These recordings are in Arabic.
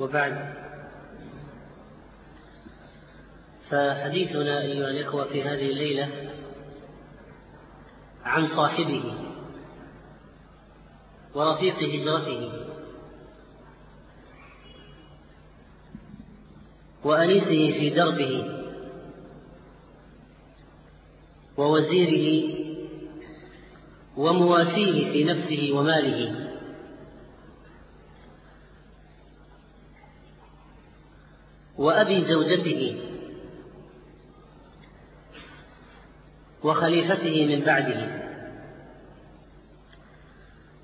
وبعد. فحديثنا أيها الإخوة في هذه الليلة عن صاحبه ورفيق هجرته وأنيسه في دربه ووزيره ومواسيه في نفسه وماله. وأبي زوجته وخليفته من بعده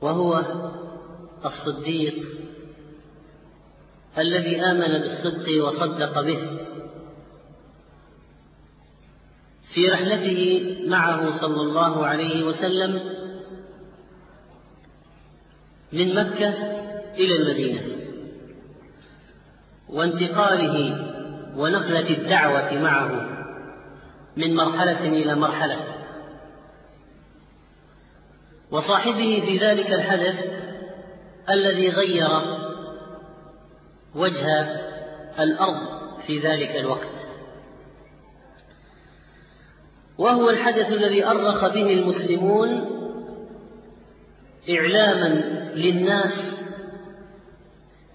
وهو الصديق الذي آمن بالصدق وصدق به في رحلته معه صلى الله عليه وسلم من مكة إلى المدينة. وانتقاله ونقلة الدعوة معه من مرحلة إلى مرحلة. وصاحبه في ذلك الحدث الذي غير وجه الأرض في ذلك الوقت. وهو الحدث الذي أرخ به المسلمون إعلاما للناس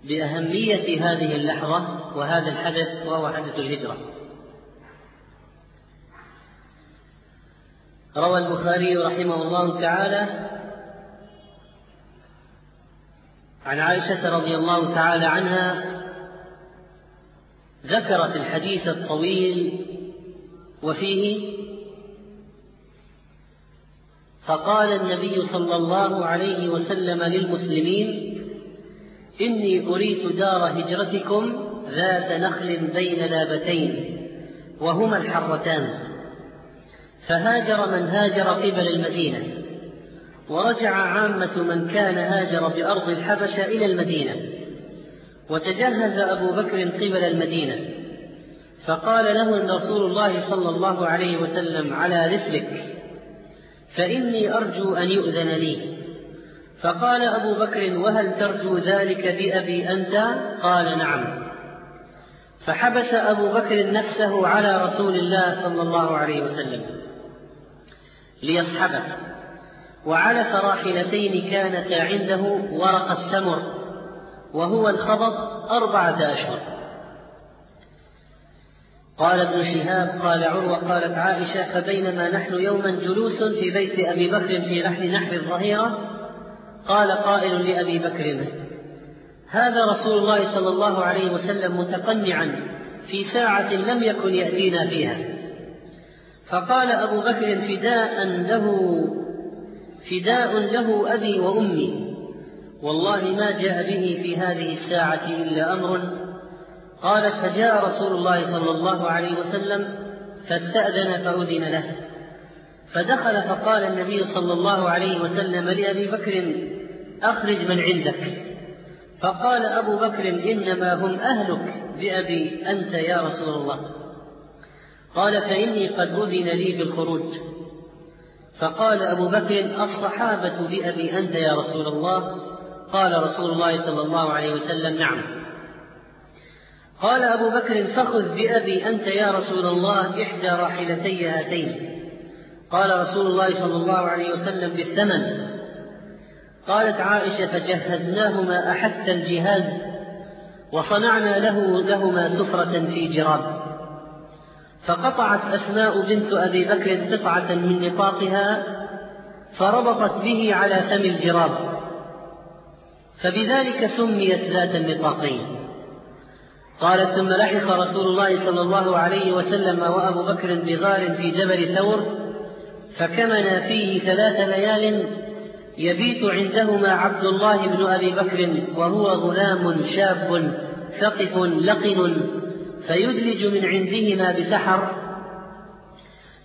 بأهمية هذه اللحظة وهذا الحدث وهو حدث الهجرة. روى البخاري رحمه الله تعالى عن عائشة رضي الله تعالى عنها ذكرت الحديث الطويل وفيه فقال النبي صلى الله عليه وسلم للمسلمين إني أريت دار هجرتكم ذات نخل بين لابتين وهما الحرتان. فهاجر من هاجر قبل المدينة ورجع عامة من كان هاجر بأرض الحبشة إلى المدينة وتجهز أبو بكر قبل المدينة. فقال له رسول الله صلى الله عليه وسلم على رسلك فإني أرجو أن يؤذن لي. فقال أبو بكر وهل ترجو ذلك بأبي أنت؟ قال نعم. فحبس أبو بكر نفسه على رسول الله صلى الله عليه وسلم ليصحبه وعلف راحلتين كانتا عنده ورق السمر وهو الخبط أربعة أشهر. قال ابن شهاب قال عروة قالت عائشة فبينما نحن يوما جلوس في بيت أبي بكر في لحن نحر الظهيرة قال قائل لأبي بكر هذا رسول الله صلى الله عليه وسلم متقنعا في ساعة لم يكن يأتينا فيها. فقال أبو بكر فداء له فداء له أبي وأمي. والله ما جاء به في هذه الساعة إلا أمر. قالت فجاء رسول الله صلى الله عليه وسلم فاستأذن فأذن له. فدخل فقال النبي صلى الله عليه وسلم لأبي بكر أخرج من عندك. فقال أبو بكر إنما هم أهلك. بأبي أنت يا رسول الله. قال فإني قد أذن لي بالخروج. فقال أبو بكر الصحابة بأبي أنت يا رسول الله؟ قال رسول الله صلى الله عليه وسلم نعم. قال أبو بكر فخذ بأبي أنت يا رسول الله إحدى راحلتي هاتين. قال رسول الله صلى الله عليه وسلم بالثمن. قالت عائشة فجهزناهما أحث الجهاز وصنعنا له لهما سفرة في جراب. فقطعت أسماء بنت أبي بكر قطعة من نطاقها فربطت به على فم الجراب. فبذلك سميت ذات النطاقين. قالت ثم لحق رسول الله صلى الله عليه وسلم وأبو بكر بغار في جبل ثور فكمنا فيه ثلاث ليال يبيت عندهما عبد الله بن أبي بكر وهو غلام شاب ثقف لقن فيدلج من عندهما بسحر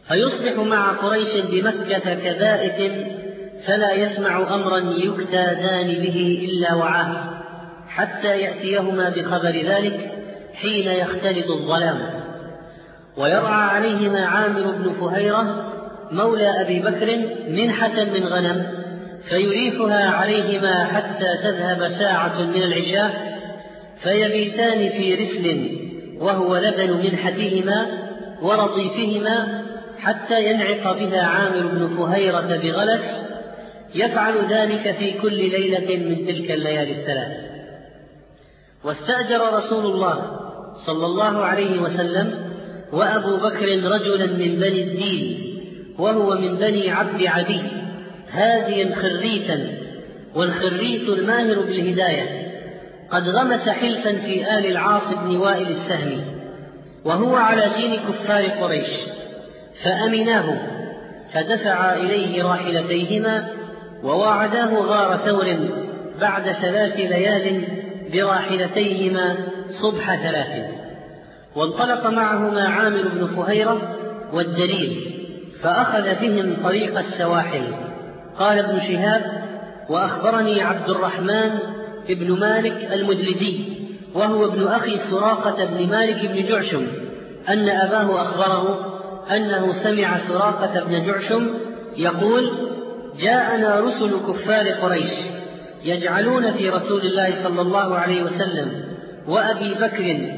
فيصبح مع قريش بمكة كذائف فلا يسمع أمرا يكتادان به إلا وعاه حتى يأتيهما بخبر ذلك حين يختلط الظلام. ويرعى عليهما عامر بن فهيرة مولى أبي بكر منحة من غنم فيريحها عليهما حتى تذهب ساعة من العشاء فيبيتان في رسل وهو لبن منحتهما ورطيفهما حتى ينعق بها عامر بن فهيرة بغلس يفعل ذلك في كل ليلة من تلك الليالي الثلاث. واستأجر رسول الله صلى الله عليه وسلم وأبو بكر رجلا من بني الدين وهو من بني عبد عدي هاديا خريتا والخريت الماهر بالهداية قد غمس حلفا في آل العاص بن وائل السهمي وهو على دين كفار قريش فأمناه فدفعا إليه راحلتيهما وواعداه غار ثور بعد ثلاث ليال براحلتيهما صبح ثلاث وانطلق معهما عامر بن فهيرة والدليل. فأخذ بهم طريق السواحل. قال ابن شهاب وأخبرني عبد الرحمن بن مالك المدلجي وهو ابن أخي سراقة بن مالك بن جعشم أن أباه أخبره أنه سمع سراقة بن جعشم يقول جاءنا رسل كفار قريش يجعلون في رسول الله صلى الله عليه وسلم وأبي بكر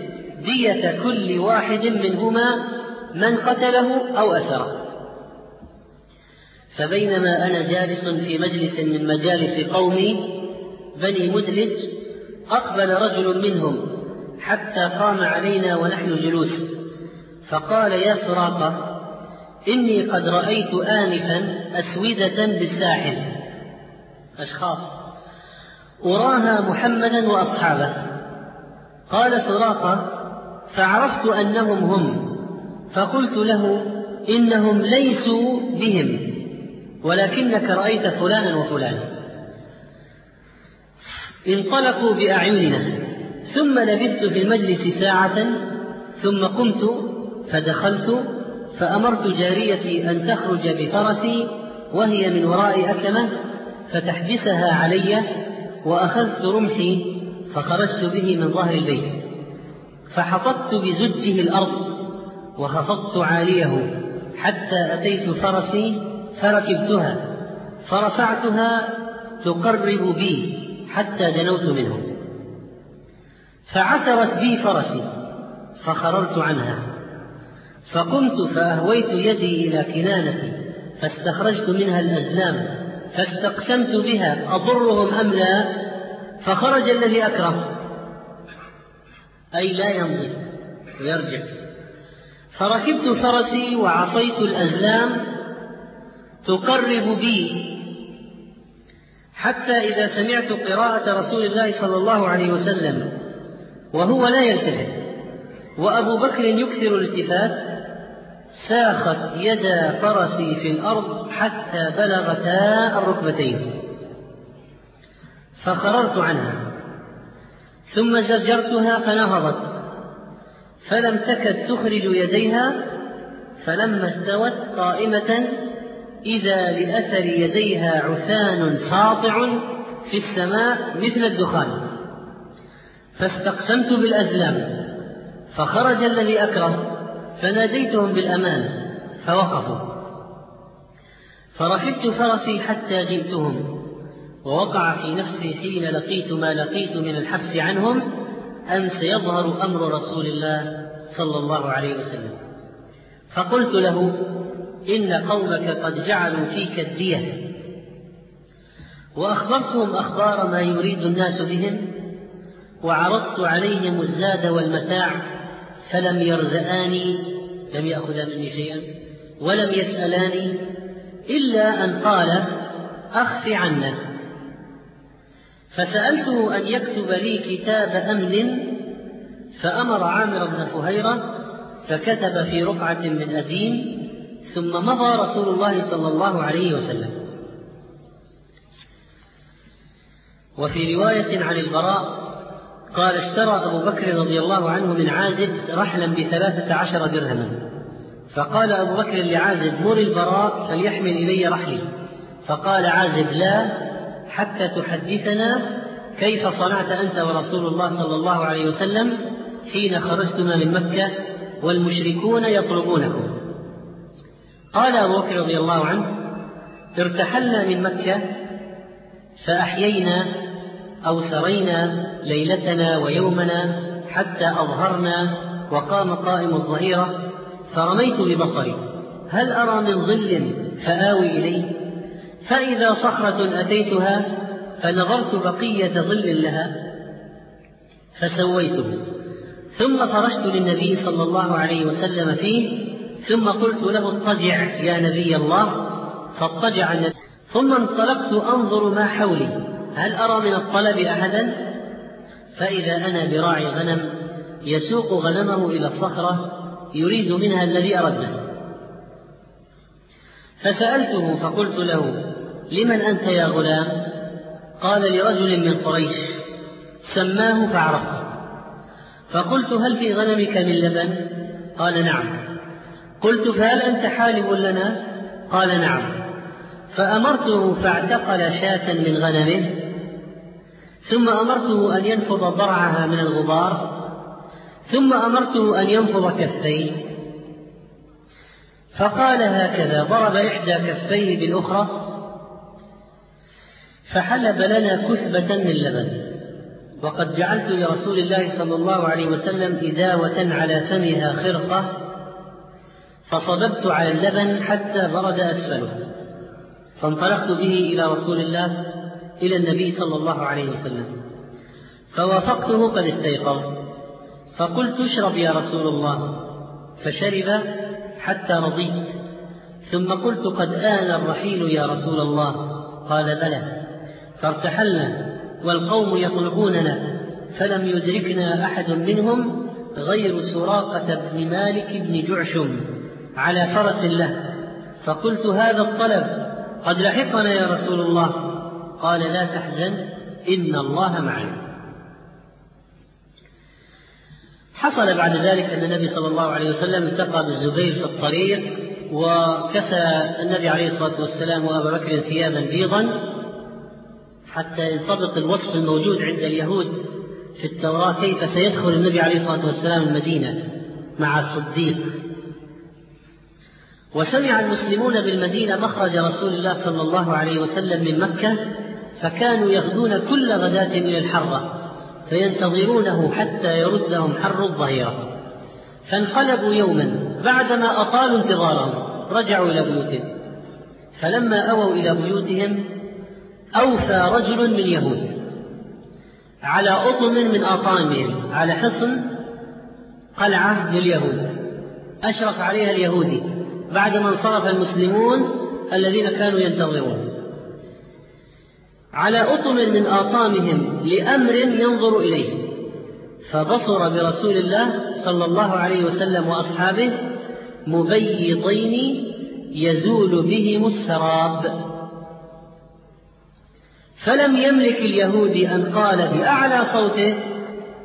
دية كل واحد منهما من قتله أو أسره فبينما أنا جالس في مجلس من مجالس قومي بني مدلج أقبل رجل منهم حتى قام علينا ونحن جلوس فقال يا سراقة إني قد رأيت آنفا أسودة بالساحل. أشخاص أراها محمدا وأصحابه. قال سراقة فعرفت أنهم هم فقلت له إنهم ليسوا بهم. ولكنك رأيت فلانا وفلانا. انطلقوا بأعيننا ثم لبثت في المجلس ساعة ثم قمت فدخلت فأمرت جاريتي أن تخرج بفرسي وهي من وراء أكمة فتحبسها علي وأخذت رمحي فخرجت به من ظهر البيت. فحطبت بزجه الأرض وخفضت عاليه حتى أتيت فرسي فركبتها فرفعتها تقرب بي حتى دنوت منه. فعثرت بي فرسي فخررت عنها. فقمت فأهويت يدي إلى كنانتي فاستخرجت منها الأزلام فاستقسمت بها أضرهم أم لا؟ فخرج الذي أكره. أي لا يمضي ويرجع. فركبت فرسي وعصيت الأزلام تقرب بي. حتى إذا سمعت قراءة رسول الله صلى الله عليه وسلم وهو لا يلتفت وأبو بكر يكثر الالتفات ساخت يدا فرسي في الأرض حتى بلغتا الركبتين. فخررت عنها. ثم زجرتها فنهضت. فلم تكد تخرج يديها فلما استوت قائمة إذا لأثر يديها عثان ساطع في السماء مثل الدخان. فاستقسمت بالأزلام فخرج الذي أكره فناديتهم بالأمان فوقفوا. فركبت فرسي حتى جئتهم ووقع في نفسي حين لقيت ما لقيت من الحبس عنهم أن سيظهر أمر رسول الله صلى الله عليه وسلم. فقلت له إن قومك قد جعلوا فيك الدية. وأخبرتهم أخبار ما يريد الناس بهم وعرضت عليهم الزاد والمتاع فلم يرزآني لم يأخذا مني شيئا ولم يسألاني إلا أن قال أخف عنا فسألته أن يكتب لي كتاب أمن فأمر عامر بن فهيرة فكتب في رقعة من أديم ثم مضى رسول الله صلى الله عليه وسلم. وفي رواية عن البراء قال اشترى أبو بكر رضي الله عنه من عازب رحلا بثلاثة عشر درهما. فقال أبو بكر لعازب مر البراء فليحمل إلي رحلي. فقال عازب لا حتى تحدثنا كيف صنعت أنت ورسول الله صلى الله عليه وسلم حين خرجتما من مكة والمشركون يطلبونكم. قال أبو بكر رضي الله عنه ارتحلنا من مكة فأحيينا أو سرينا ليلتنا ويومنا حتى أظهرنا وقام قائم الظهيرة فرميت ببصري هل أرى من ظل فآوي إليه فإذا صخرة أتيتها فنظرت بقية ظل لها فسويته ثم فرشت للنبي صلى الله عليه وسلم فيه ثم قلت له اضطجع يا نبي الله. فاضطجع النبي. ثم انطلقت أنظر ما حولي. هل أرى من الطلب أحدا؟ فإذا أنا براعي غنم يسوق غنمه إلى الصخرة يريد منها الذي أردنا فسألته فقلت له لمن أنت يا غلام؟ قال لرجل من قريش سماه فعرفته. فقلت هل في غنمك من لبن؟ قال نعم. قلت فهل أنت حالب لنا؟ قال نعم. فأمرته فاعتقل شاة من غنمه ثم أمرته أن ينفض ضرعها من الغبار ثم أمرته أن ينفض كفيه. فقال هكذا ضرب إحدى كفيه بالأخرى فحلب لنا كثبة من لبن. وقد جعلت لرسول الله صلى الله عليه وسلم إداوة على فمها خرقة فصببت على اللبن حتى برد أسفله فانطلقت به إلى رسول الله إلى النبي صلى الله عليه وسلم فوافقته قد استيقظ فقلت اشرب يا رسول الله فشرب حتى رضيت ثم قلت قد آن الرحيل يا رسول الله قال بلى فارتحلنا والقوم يطلبوننا فلم يدركنا أحد منهم غير سراقة بن مالك بن جعشم. على فرس له فقلت هذا الطلب قد لحقنا يا رسول الله. قال لا تحزن إن الله معنا. حصل بعد ذلك أن النبي صلى الله عليه وسلم التقى بالزبير في الطريق وكسى النبي عليه الصلاة والسلام وأبا بكر ثيابا بيضا حتى ينطبق الوصف الموجود عند اليهود في التوراة كيف سيدخل النبي عليه الصلاة والسلام المدينة مع الصديق. وسمع المسلمون بالمدينة مخرج رسول الله صلى الله عليه وسلم من مكة فكانوا يغدون كل غداة إلى الحرة فينتظرونه حتى يردهم حر الظهيرة. فانقلبوا يوما بعدما أطالوا انتظارهم رجعوا إلى بيوتهم. فلما أووا إلى بيوتهم أوفى رجل من يهود على أطم من أطامهم على حصن قلعة لليهود أشرف عليها اليهودي. بعدما انصرف المسلمون الذين كانوا ينتظرون. على أطم من آطامهم لأمر ينظر إليه. فبصر برسول الله صلى الله عليه وسلم وأصحابه مبيضين يزول بهم السراب. فلم يملك اليهودي أن قال بأعلى صوته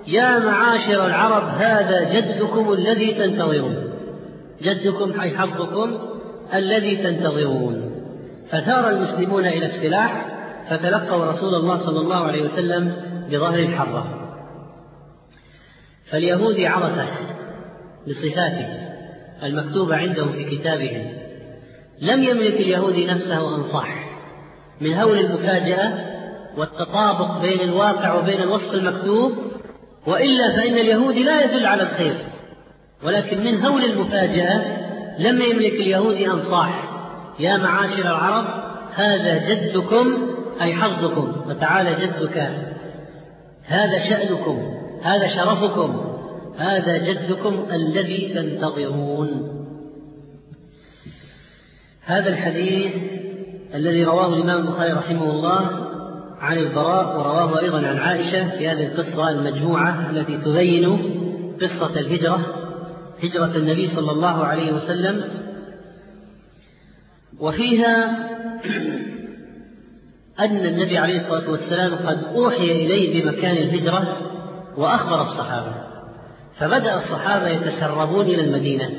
يا معاشر العرب هذا جدكم الذي تنتظرون. جدكم أي حظكم الذي تنتظرون. فثار المسلمون إلى السلاح فتلقوا رسول الله صلى الله عليه وسلم بظهر الحرة. فاليهودي عرفه بصفاته المكتوبة عندهم في كتابهم. لم يملك اليهودي نفسه أن صح من هول المفاجأة والتطابق بين الواقع وبين الوصف المكتوب وإلا فإن اليهودي لا يدل على الخير. ولكن من هول المفاجأة لم يملك اليهودي أن صاح يا معاشر العرب هذا جدكم أي حظكم وتعالى جدك. هذا شأنكم هذا شرفكم هذا جدكم الذي تنتظرون. هذا الحديث الذي رواه الإمام البخاري رحمه الله عن البراء ورواه أيضا عن عائشة في هذه القصة المجموعة التي تبين قصة الهجرة. هجرة النبي صلى الله عليه وسلم وفيها أن النبي عليه الصلاة والسلام قد أوحي إليه بمكان الهجرة وأخبر الصحابة فبدأ الصحابة يتسربون إلى المدينة.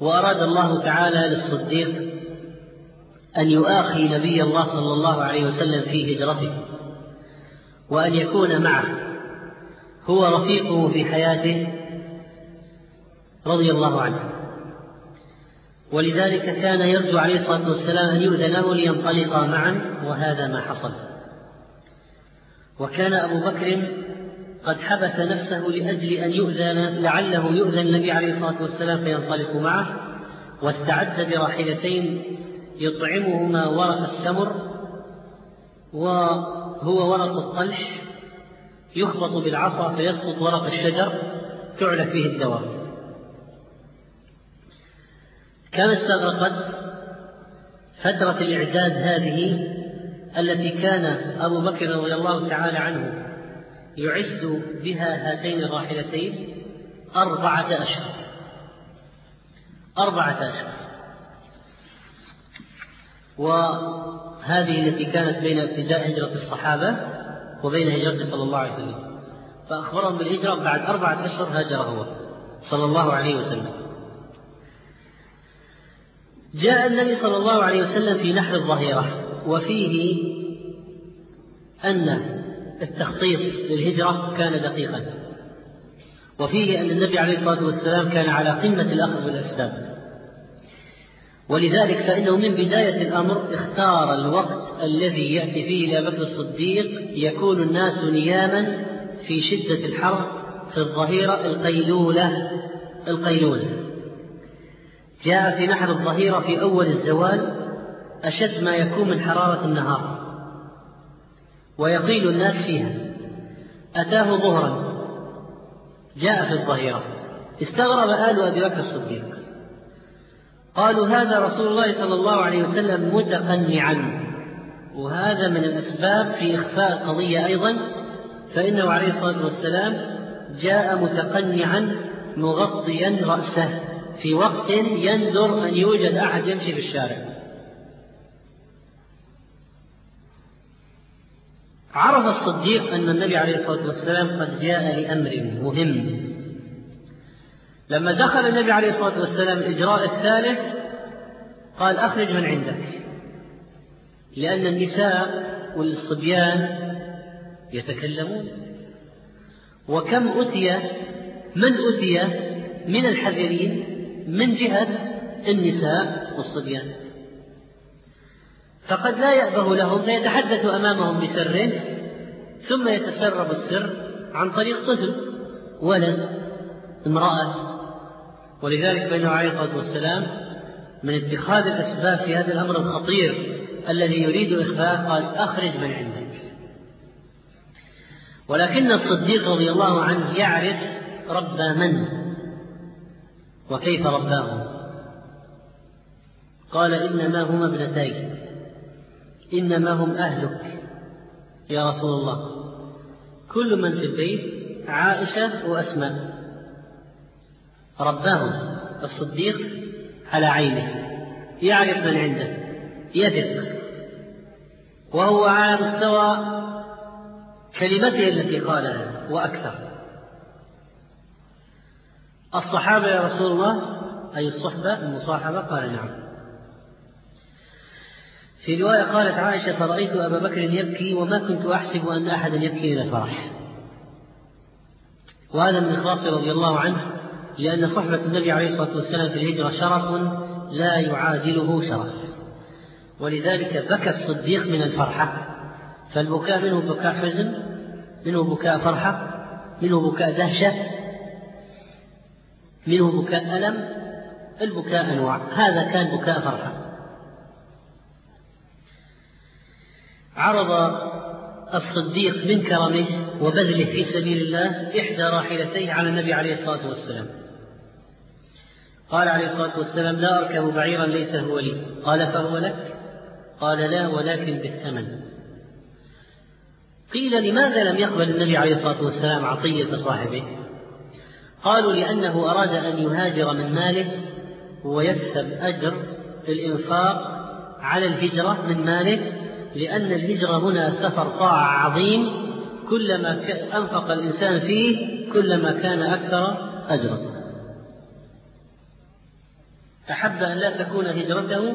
وأراد الله تعالى للصديق أن يؤاخي نبي الله صلى الله عليه وسلم في هجرته وأن يكون معه. هو رفيقه في حياته رضي الله عنه. ولذلك كان يرجو عليه الصلاة والسلام أن يؤذن له لينطلقا معا وهذا ما حصل. وكان أبو بكر قد حبس نفسه لأجل أن يؤذن لعله يؤذن النبي عليه الصلاة والسلام فينطلق معه واستعد براحلتين يطعمهما ورق السمر وهو ورق الطلح يخبط بالعصا فيسقط ورق الشجر تعلى فيه الدواء. كم استغرقت فترة الإعداد هذه التي كان أبو بكر رضي الله تعالى عنه يعد بها هاتين الراحلتين أربعة أشهر. أربعة أشهر. وهذه التي كانت بين ابتداء هجرة الصحابة وبين هجرته صلى الله عليه وسلم. فأخبرهم بالهجرة بعد أربعة أشهر هاجر هو صلى الله عليه وسلم. جاء النبي صلى الله عليه وسلم في نحر الظهيرة وفيه أن التخطيط للهجرة كان دقيقا. وفيه أن النبي عليه الصلاة والسلام كان على قمة الأخذ بالأسباب ولذلك فإنه من بداية الأمر اختار الوقت الذي يأتي فيه إلى بكر الصديق يكون الناس نياما في شدة الحر في الظهيرة القيلولة القيلولة. جاء في نحر الظهيرة في أول الزوال أشد ما يكون من حرارة النهار. ويقيل الناس فيها أتاه ظهرا. جاء في الظهيرة. استغرب آل أبي بكر الصديق. قالوا هذا رسول الله صلى الله عليه وسلم متقنعا. وهذا من الأسباب في إخفاء القضية أيضا فإنه عليه الصلاة والسلام جاء متقنعا مغطيا رأسه في وقت يندر أن يوجد أحد يمشي في الشارع. عرف الصديق أن النبي عليه الصلاة والسلام قد جاء لأمر مهم. لما دخل النبي عليه الصلاة والسلام الإجراء الثالث قال أخرج من عندك. لأن النساء والصبيان يتكلمون. وكم أتي من أتي من الحذرين من جهة النساء والصبيان؟ فقد لا يأبه لهم فيتحدث أمامهم بسر ثم يتسرب السر عن طريق طفل ولد امرأة. ولذلك فإنه عليه الصلاة والسلام من اتخاذ الأسباب في هذا الأمر الخطير الذي يريد إخفاء قال أخرج من عندك. ولكن الصديق رضي الله عنه يعرف ربى من وكيف رباه. قال إنما هما ابنتين إنما هم أهلك يا رسول الله. كل من في البيت عائشة وأسماء رباهم الصديق على عينه يعرف من عنده يثق. وهو على مستوى كلمته التي قالها وأكثر. الصحابة يا رسول الله أي الصحبة المصاحبة؟ قال نعم. في رواية قالت عائشة فرأيت أبا بكر يبكي وما كنت أحسب أن أحدا يبكي من الفرح وهذا من إخلاص رضي الله عنه لأن صحبة النبي عليه الصلاة والسلام في الهجرة شرف لا يعادله شرف. ولذلك بكى الصديق من الفرحة فالبكاء منه بكاء حزن منه بكاء فرحة منه بكاء دهشة منه بكاء ألم البكاء أنواع هذا كان بكاء فرحة. عرض الصديق من كرمه وبذله في سبيل الله إحدى راحلتيه على النبي عليه الصلاة والسلام. قال عليه الصلاة والسلام لا أركب بعيرا ليس هو لي. قال فهو لك؟ قال لا ولكن بالثمن. قيل لماذا لم يقبل النبي عليه الصلاة والسلام عطية صاحبه؟ قالوا لأنه أراد أن يهاجر من ماله ويكسب أجر الإنفاق على الهجرة من ماله لأن الهجرة هنا سفر طاعة عظيم كلما أنفق الإنسان فيه كلما كان أكثر أجرا. أحب أن لا تكون هجرته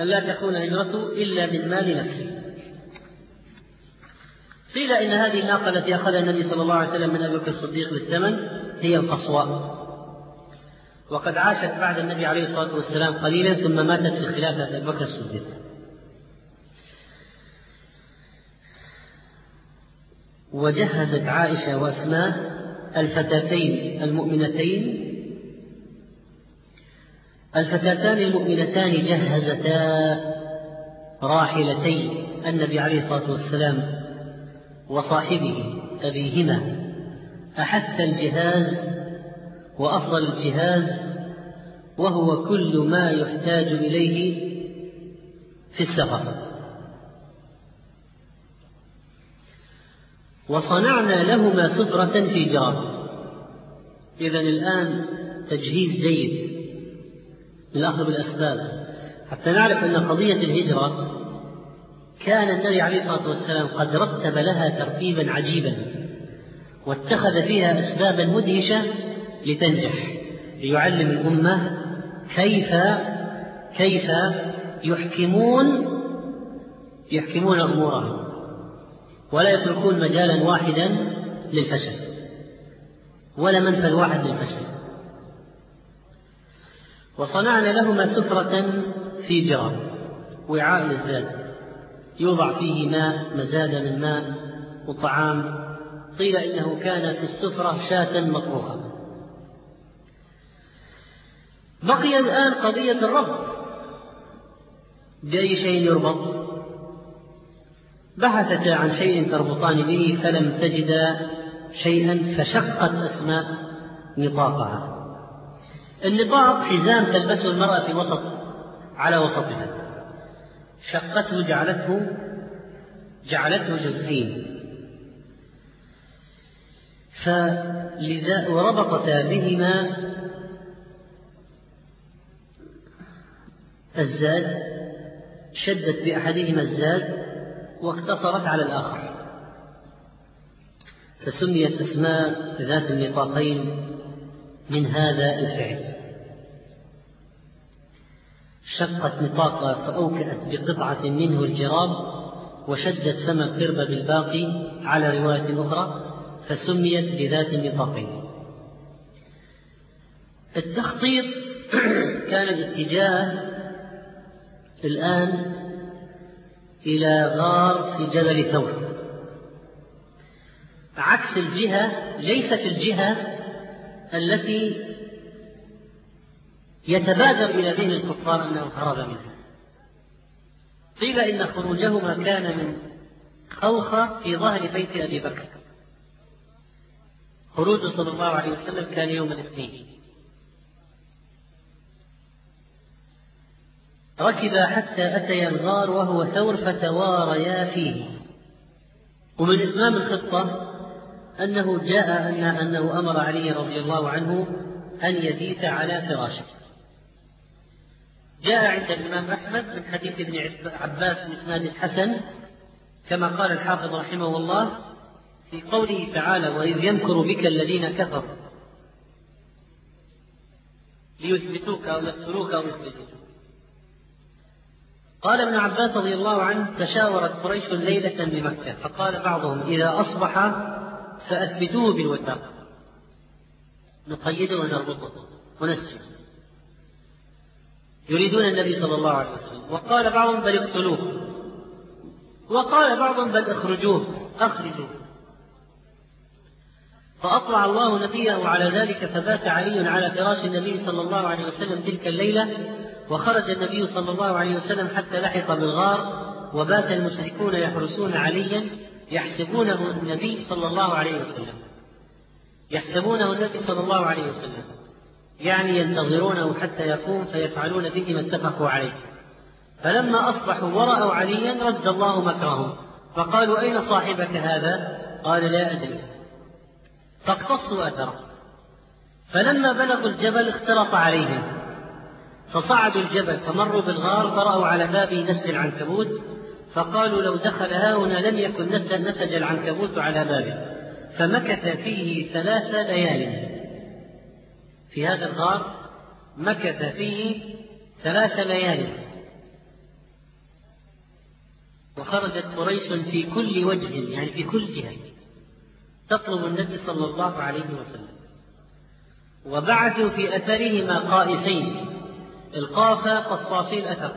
أن لا تكون هجرته إلا من مال نفسه. قيل إن هذه الناقة التي أخذها النبي صلى الله عليه وسلم من أبي بكر الصديق بالثمن هي القصواء. وقد عاشت بعد النبي عليه الصلاة والسلام قليلا ثم ماتت في خلافة أبي بكر الصديق. وجهزت عائشة وأسماء الفتاتين المؤمنتين الفتاتان المؤمنتان جهزتا راحلتي النبي عليه الصلاة والسلام وصاحبه أبيهما. أحث الجهاز وأفضل الجهاز وهو كل ما يحتاج إليه في السفر. وصنعنا لهما سفرة في جراب إذا الآن تجهيز جيد. الأخذ بالأسباب حتى نعرف أن قضية الهجرة كان النبي عليه الصلاة والسلام قد رتب لها ترتيبا عجيبا واتخذ فيها أسبابا مدهشة لتنجح ليعلم الأمة كيف كيف يحكمون يحكمون أمورهم ولا يتركون مجالا واحدا للفشل ولا منفى واحد للفشل وصنعنا لهما سفرة في جراب وعاء للزاد. يوضع فيه ماء مزاد من ماء وطعام. قيل إنه كان في السفرة شاة مطبوخة. بقي الآن قضية الربط بأي شيء يربط؟ بحثتا عن شيء تربطان به فلم تجدا شيئا فشقت أسماء نطاقها النطاق حزام تلبسه المرأة في وسط على وسطها. شقته جعلته جعلته جزئين فلذا وربطتا بهما الزاد شدت بأحدهما الزاد واقتصرت على الآخر. فسميت أسماء ذات النطاقين من هذا الفعل. شقت نطاقها فأوكأت بقطعة منه الجراب وشدت فم القرب بالباقي على رواية أخرى فسميت بذات النطاقين التخطيط كان الاتجاه الآن إلى غار في جبل ثور. عكس الجهة ليست الجهة التي يتبادر إلى ذهن الكفار أنه هرب منها. قيل إن خروجهما كان من خوخة في ظهر بيت أبي بكر. خروجه صلى الله عليه وسلم كان يوم الاثنين. ركبا حتى أتيا الغار وهو ثور فتواريا فيه. ومن إتمام الخطة أنه جاء أن أنه أمر علي رضي الله عنه أن يبيت على فراشه. جاء عند الإمام أحمد من حديث ابن عباس بإسناد الحسن كما قال الحافظ رحمه الله في قوله تعالى وإذ يمكر بك الذين كفروا ليثبتوك أو يقتلوك أو يخرجوك. قال ابن عباس رضي الله عنه تشاورت قريش ليلة بمكة فقال بعضهم إذا أصبح فأثبتوه بالوثاق نقيده ونربطه ونسجد يريدون النبي صلى الله عليه وسلم. وقال بعضهم بل اقتلوه. وقال بعضهم بل اخرجوه. أخرجوه. فأطلع الله نبيه على ذلك فبات علي على فراش النبي صلى الله عليه وسلم تلك الليلة وخرج النبي صلى الله عليه وسلم حتى لحق بالغار وبات المشركون يحرسون عليا يحسبونه النبي صلى الله عليه وسلم. يحسبونه النبي صلى الله عليه وسلم. يعني ينتظرونه حتى يقوم فيفعلون به ما اتفقوا عليه. فلما أصبحوا ورأوا عليا رد الله مكرهم. فقالوا أين صاحبك هذا؟ قال لا أدري. فاقتصوا أثره. فلما بلغوا الجبل اختلط عليهم. فصعدوا الجبل فمروا بالغار فرأوا على بابه نسج العنكبوت. فقالوا لو دخل هاهنا لم يكن نسج العنكبوت على بابه. فمكث فيه ثلاث ليال. في هذا الغار مكث فيه ثلاث ليال وخرجت قريش في كل وجه يعني في كل جهة. تطلب النبي صلى الله عليه وسلم. وبعثوا في أثرهما قائسين القاف قصاصي الأثر.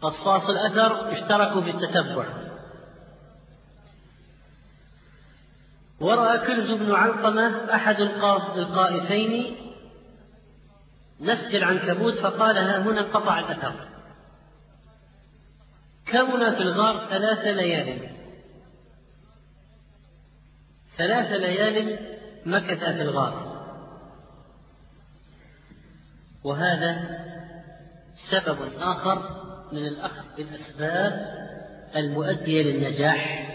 قصاص الأثر اشتركوا في التتبع. ورأى كنز بن علقمة أحد القائفين نسج العنكبوت فقال ها هنا انقطع الأثر. كون في الغار ثلاث ليال؟ ثلاث ليال مكث في الغار. وهذا سبب آخر من الأخذ بالأسباب المؤدية للنجاح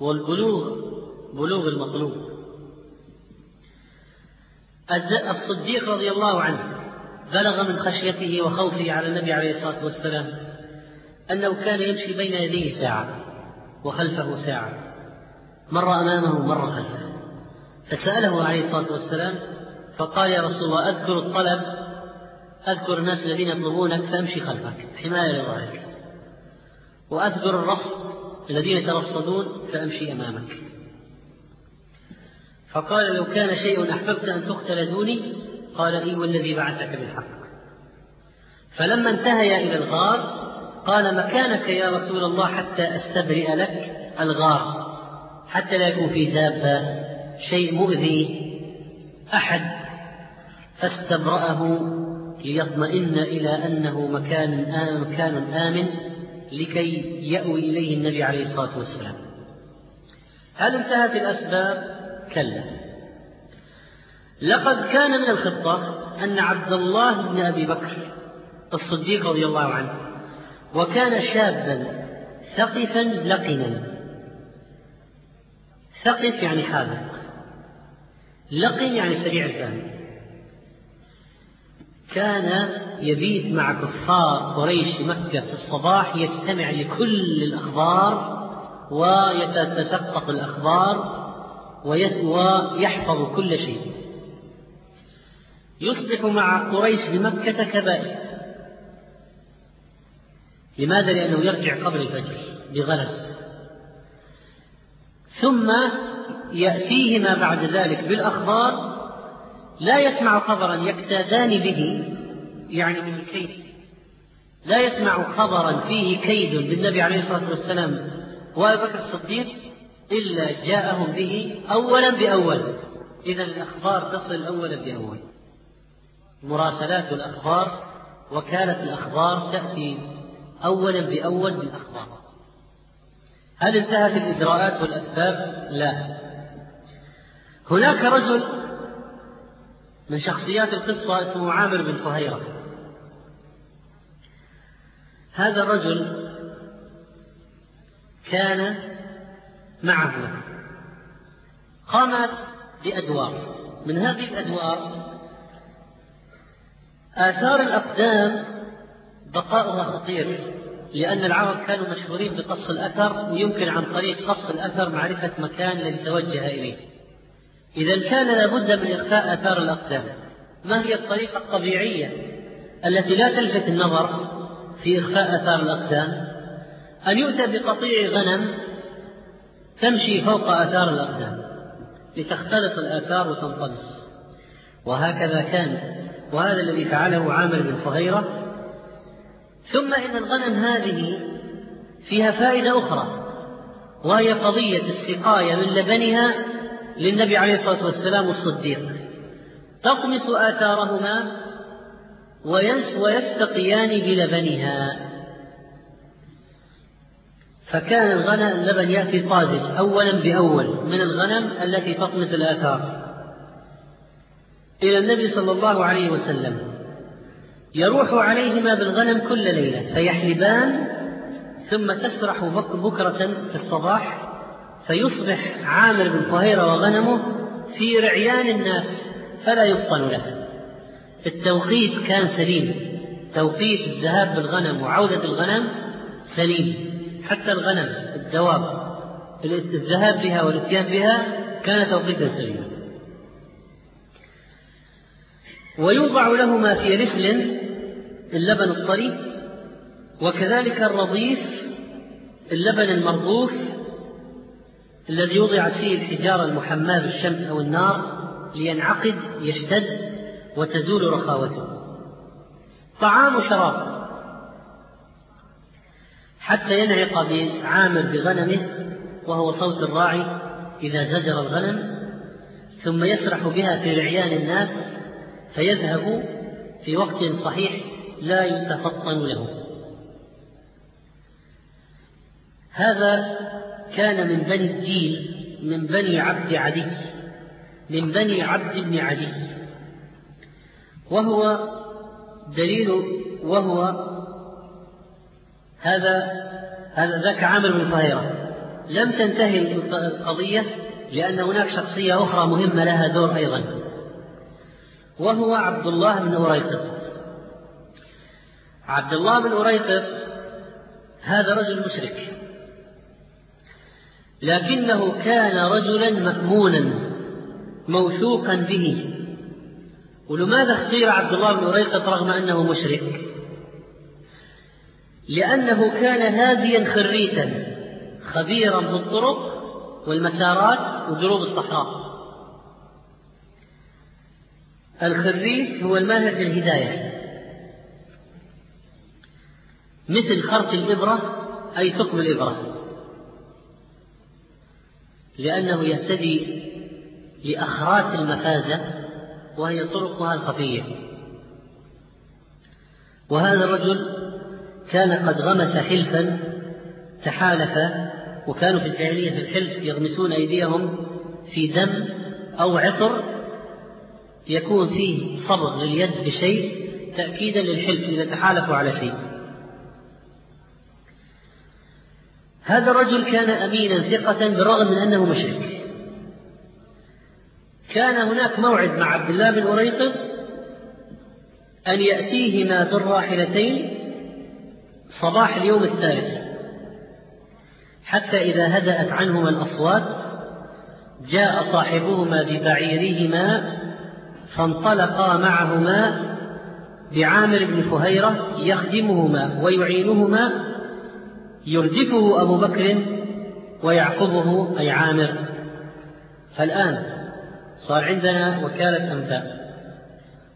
والبلوغ. بلوغ المطلوب. الصديق رضي الله عنه بلغ من خشيته وخوفه على النبي عليه الصلاة والسلام أنه كان يمشي بين يديه ساعة وخلفه ساعة. مرة أمامه مرة خلفه. فسأله عليه الصلاة والسلام فقال يا رسول الله أذكر الطلب أذكر الناس الذين يطلبونك فأمشي خلفك. حماية لظهرك وأذكر الرصد الذين يترصدون فأمشي أمامك. فقال لو كان شيء أحببت أن تقتل دوني قال إي والذي بعثك بالحق. فلما انتهيا إلى الغار قال مكانك يا رسول الله حتى أستبرئ لك الغار حتى لا يكون في دابة شيء مؤذي أحد. فاستبرأه ليطمئن إلى أنه مكان آمن مكان آمن لكي يأوي إليه النبي عليه الصلاة والسلام. هل انتهت الأسباب؟ كلا لقد كان من الخطة أن عبد الله بن أبي بكر الصديق رضي الله عنه وكان شابا ثقفا لقنا. ثقف يعني حاذق. لقن يعني سريع الفهم. كان يبيت مع كفار قريش مكة في الصباح يستمع لكل الأخبار ويتسقط الأخبار ويحفظ كل شيء. يصبح مع قريش بمكة كبائر. لماذا؟ لأنه يرجع قبل الفجر بغلس. ثم يأتيه ما بعد ذلك بالأخبار لا يسمع خبرا يكتادان به يعني من الكيد لا يسمع خبرا فيه كيد بالنبي عليه الصلاة والسلام. وأبي بكر الصديق إلا جاءهم به أولا بأول. إذا الأخبار تصل أولا بأول. مراسلات الأخبار وكالة الأخبار تأتي أولا بأول بالأخبار. هل انتهت الإجراءات والأسباب؟ لا. هناك رجل من شخصيات القصة اسمه عامر بن فهيرة. هذا الرجل كان معه قامت بأدوار. من هذه الأدوار آثار الأقدام بقاؤها خطير لأن العرب كانوا مشهورين بقص الأثر ويمكن عن طريق قص الأثر معرفة مكان الذي توجه إليه. إذا كان لابد من إخفاء آثار الأقدام. ما هي الطريقة الطبيعية التي لا تلفت النظر في إخفاء آثار الأقدام؟ أن يؤتى بقطيع غنم تمشي فوق آثار الأقدام لتختلط الآثار وتنطمس وهكذا كان. وهذا الذي فعله عامر بن فهيرة ثم إن الغنم هذه فيها فائدة أخرى وهي قضية السقاية من لبنها للنبي عليه الصلاة والسلام والصديق تطمس آثارهما ويستقيان بلبنها. فكان الغنم اللبن يأتي طازج أولا بأول من الغنم التي تطمس الآثار. إلى النبي صلى الله عليه وسلم. يروح عليهما بالغنم كل ليلة فيحلبان ثم تسرح بكرة في الصباح فيصبح عامر بن فهيرة وغنمه في رعيان الناس فلا يفطن له. التوقيت كان سليم. توقيت الذهاب بالغنم وعودة الغنم سليم. حتى الغنم الدواب الذهاب بها والإتيان بها كان توقيتا سليما. ويوضع لهما في رسل اللبن الطري وكذلك الرضيف اللبن المرضوف الذي وضعت فيه الحجارة المحماة بالشمس أو النار لينعقد يشتد وتزول رخاوته. طعام وشراب حتى ينعق عامر بغنمه وهو صوت الراعي إذا زجر الغنم ثم يسرح بها في رعيان الناس فيذهب في وقت صحيح لا يتفطن له. هذا كان من بني الدين من بني عبد عدي من بني عبد بن عدي. وهو دليل وهو هذا هذا ذاك عامر بن طهيرة لم تنتهي القضية لأن هناك شخصية أخرى مهمة لها دور أيضا وهو عبد الله بن أريقط عبد الله بن أريقط هذا رجل مشرك لكنه كان رجلا مأمونا موثوقا به. ولماذا اختير عبد الله بن أريقط رغم أنه مشرك؟ لأنه كان هاديا خريتا خبيرا بالطرق والمسارات ودروب الصحراء. الخريت هو الماهر في الهداية. مثل خرق الإبرة أي ثقب الإبرة. لأنه يهتدي لأخرات المفازة وهي طرقها الخفية. وهذا الرجل كان قد غمس حلفا تحالف وكانوا في الجاهلية في الحلف يغمسون أيديهم في دم أو عطر يكون فيه صبغ لليد بشيء تأكيدا للحلف إذا تحالفوا على شيء. هذا الرجل كان أمينا ثقة بالرغم من أنه مشرك. كان هناك موعد مع عبد الله بن أريقط أن يأتيهما بالراحلتين صباح اليوم الثالث. حتى إذا هدأت عنهما الأصوات جاء صاحبهما ببعيرهما فانطلقا معهما بعامر بن فهيرة يخدمهما ويعينهما يردفه أبو بكر ويعقبه أي عامر. فالآن صار عندنا وكالة أنفاق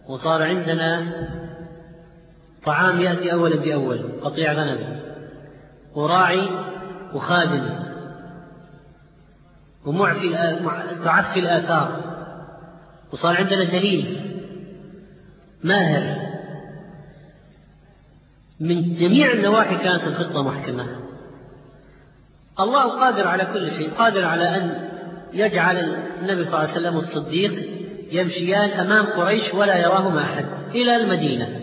وصار عندنا طعام يأتي أولا بأول قطيع غنم وراعي وخادم ومعفي تعفي الآثار وصار عندنا دليل ماهر. من جميع النواحي كانت الخطة محكمة. الله قادر على كل شيء قادر على أن يجعل النبي صلى الله عليه وسلم الصديق يمشيان أمام قريش ولا يراهما أحد إلى المدينة.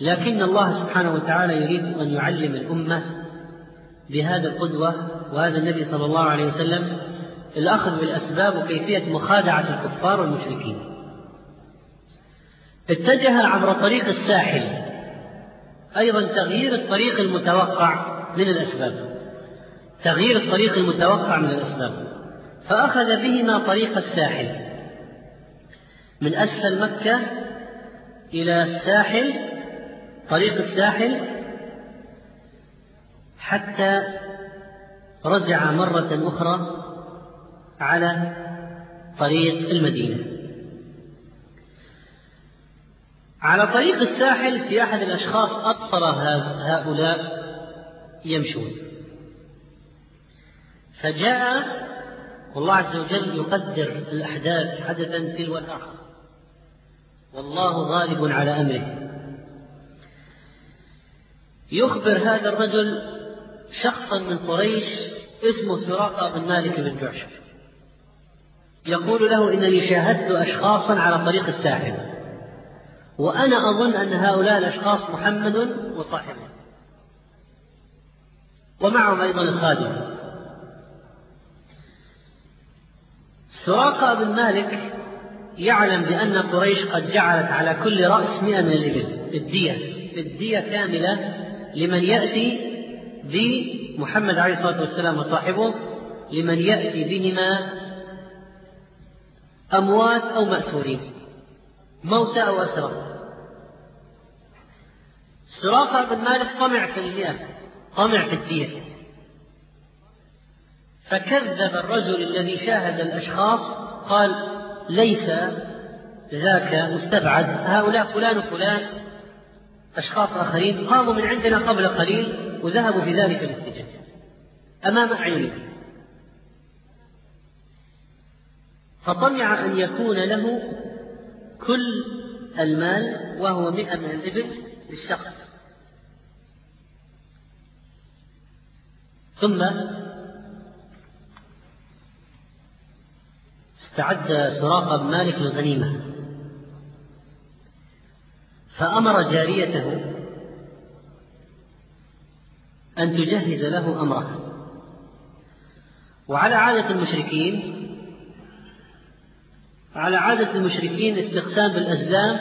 لكن الله سبحانه وتعالى يريد أن يعلم الأمة بهذا القدوة وهذا النبي صلى الله عليه وسلم الأخذ بالأسباب وكيفية مخادعة الكفار والمشركين. اتجه عبر طريق الساحل أيضا تغيير الطريق المتوقع من الأسباب. تغيير الطريق المتوقع من الأسباب. فأخذ بهما طريق الساحل. من أسفل مكة إلى الساحل طريق الساحل حتى رجع مرة أخرى على طريق المدينة. على طريق الساحل في أحد الأشخاص أبصر هؤلاء يمشون. فجاء والله عز وجل يقدر الأحداث حدثا تلو الآخر والله غالب على أمره. يخبر هذا الرجل شخصا من قريش اسمه سراقة بن مالك بن جعشم يقول له إنني شاهدت أشخاصا على طريق الساحل وأنا أظن أن هؤلاء الأشخاص محمد وصاحبه. ومعهم أيضا الخادم. سراقة بن مالك يعلم بأن قريش قد جعلت على كل رأس مئة من الإبل الدية. الدية كاملة لمن يأتي بمحمد عليه الصلاة والسلام وصاحبه لمن يأتي بهما أموات أو مأسورين موتى أو أسرى. سراقة بن مالك طمع في المئة طمع في الدية. فكذب الرجل الذي شاهد الأشخاص قال ليس ذاك مستبعد هؤلاء فلان وفلان أشخاص آخرين قاموا من عندنا قبل قليل وذهبوا في ذلك الاتجاه. أمام أعينهم. فطمع أن يكون له كل المال وهو مئة من الإبل للشخص. ثم استعد سراقة بن مالك للغنيمة فأمر جاريته أن تجهز له أمره. وعلى عادة المشركين على عادة المشركين استقسام بالأزلام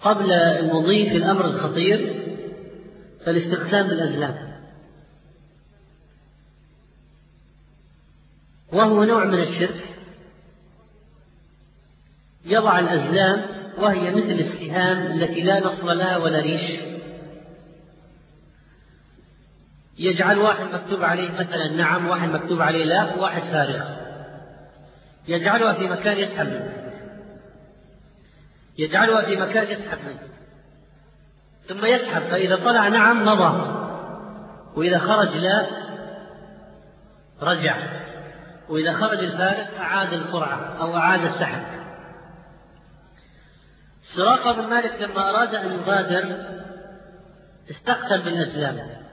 قبل المضي في الأمر الخطير فالاستقسام بالأزلام وهو نوع من الشرك. يضع الأزلام وهي مثل السهام التي لا نصل لها ولا ريش. يجعل واحد مكتوب عليه مثلا نعم واحد مكتوب عليه لا واحد فارغ. يجعلها في مكان يسحب منه. يجعلها في مكان يسحب منه. ثم يسحب فإذا طلع نعم مضى وإذا خرج لا رجع. وإذا خرج الفارغ أعاد القرعة أو أعاد السحب. سراقة بن مالك لما أراد أن يغادر استقسم بالأزلام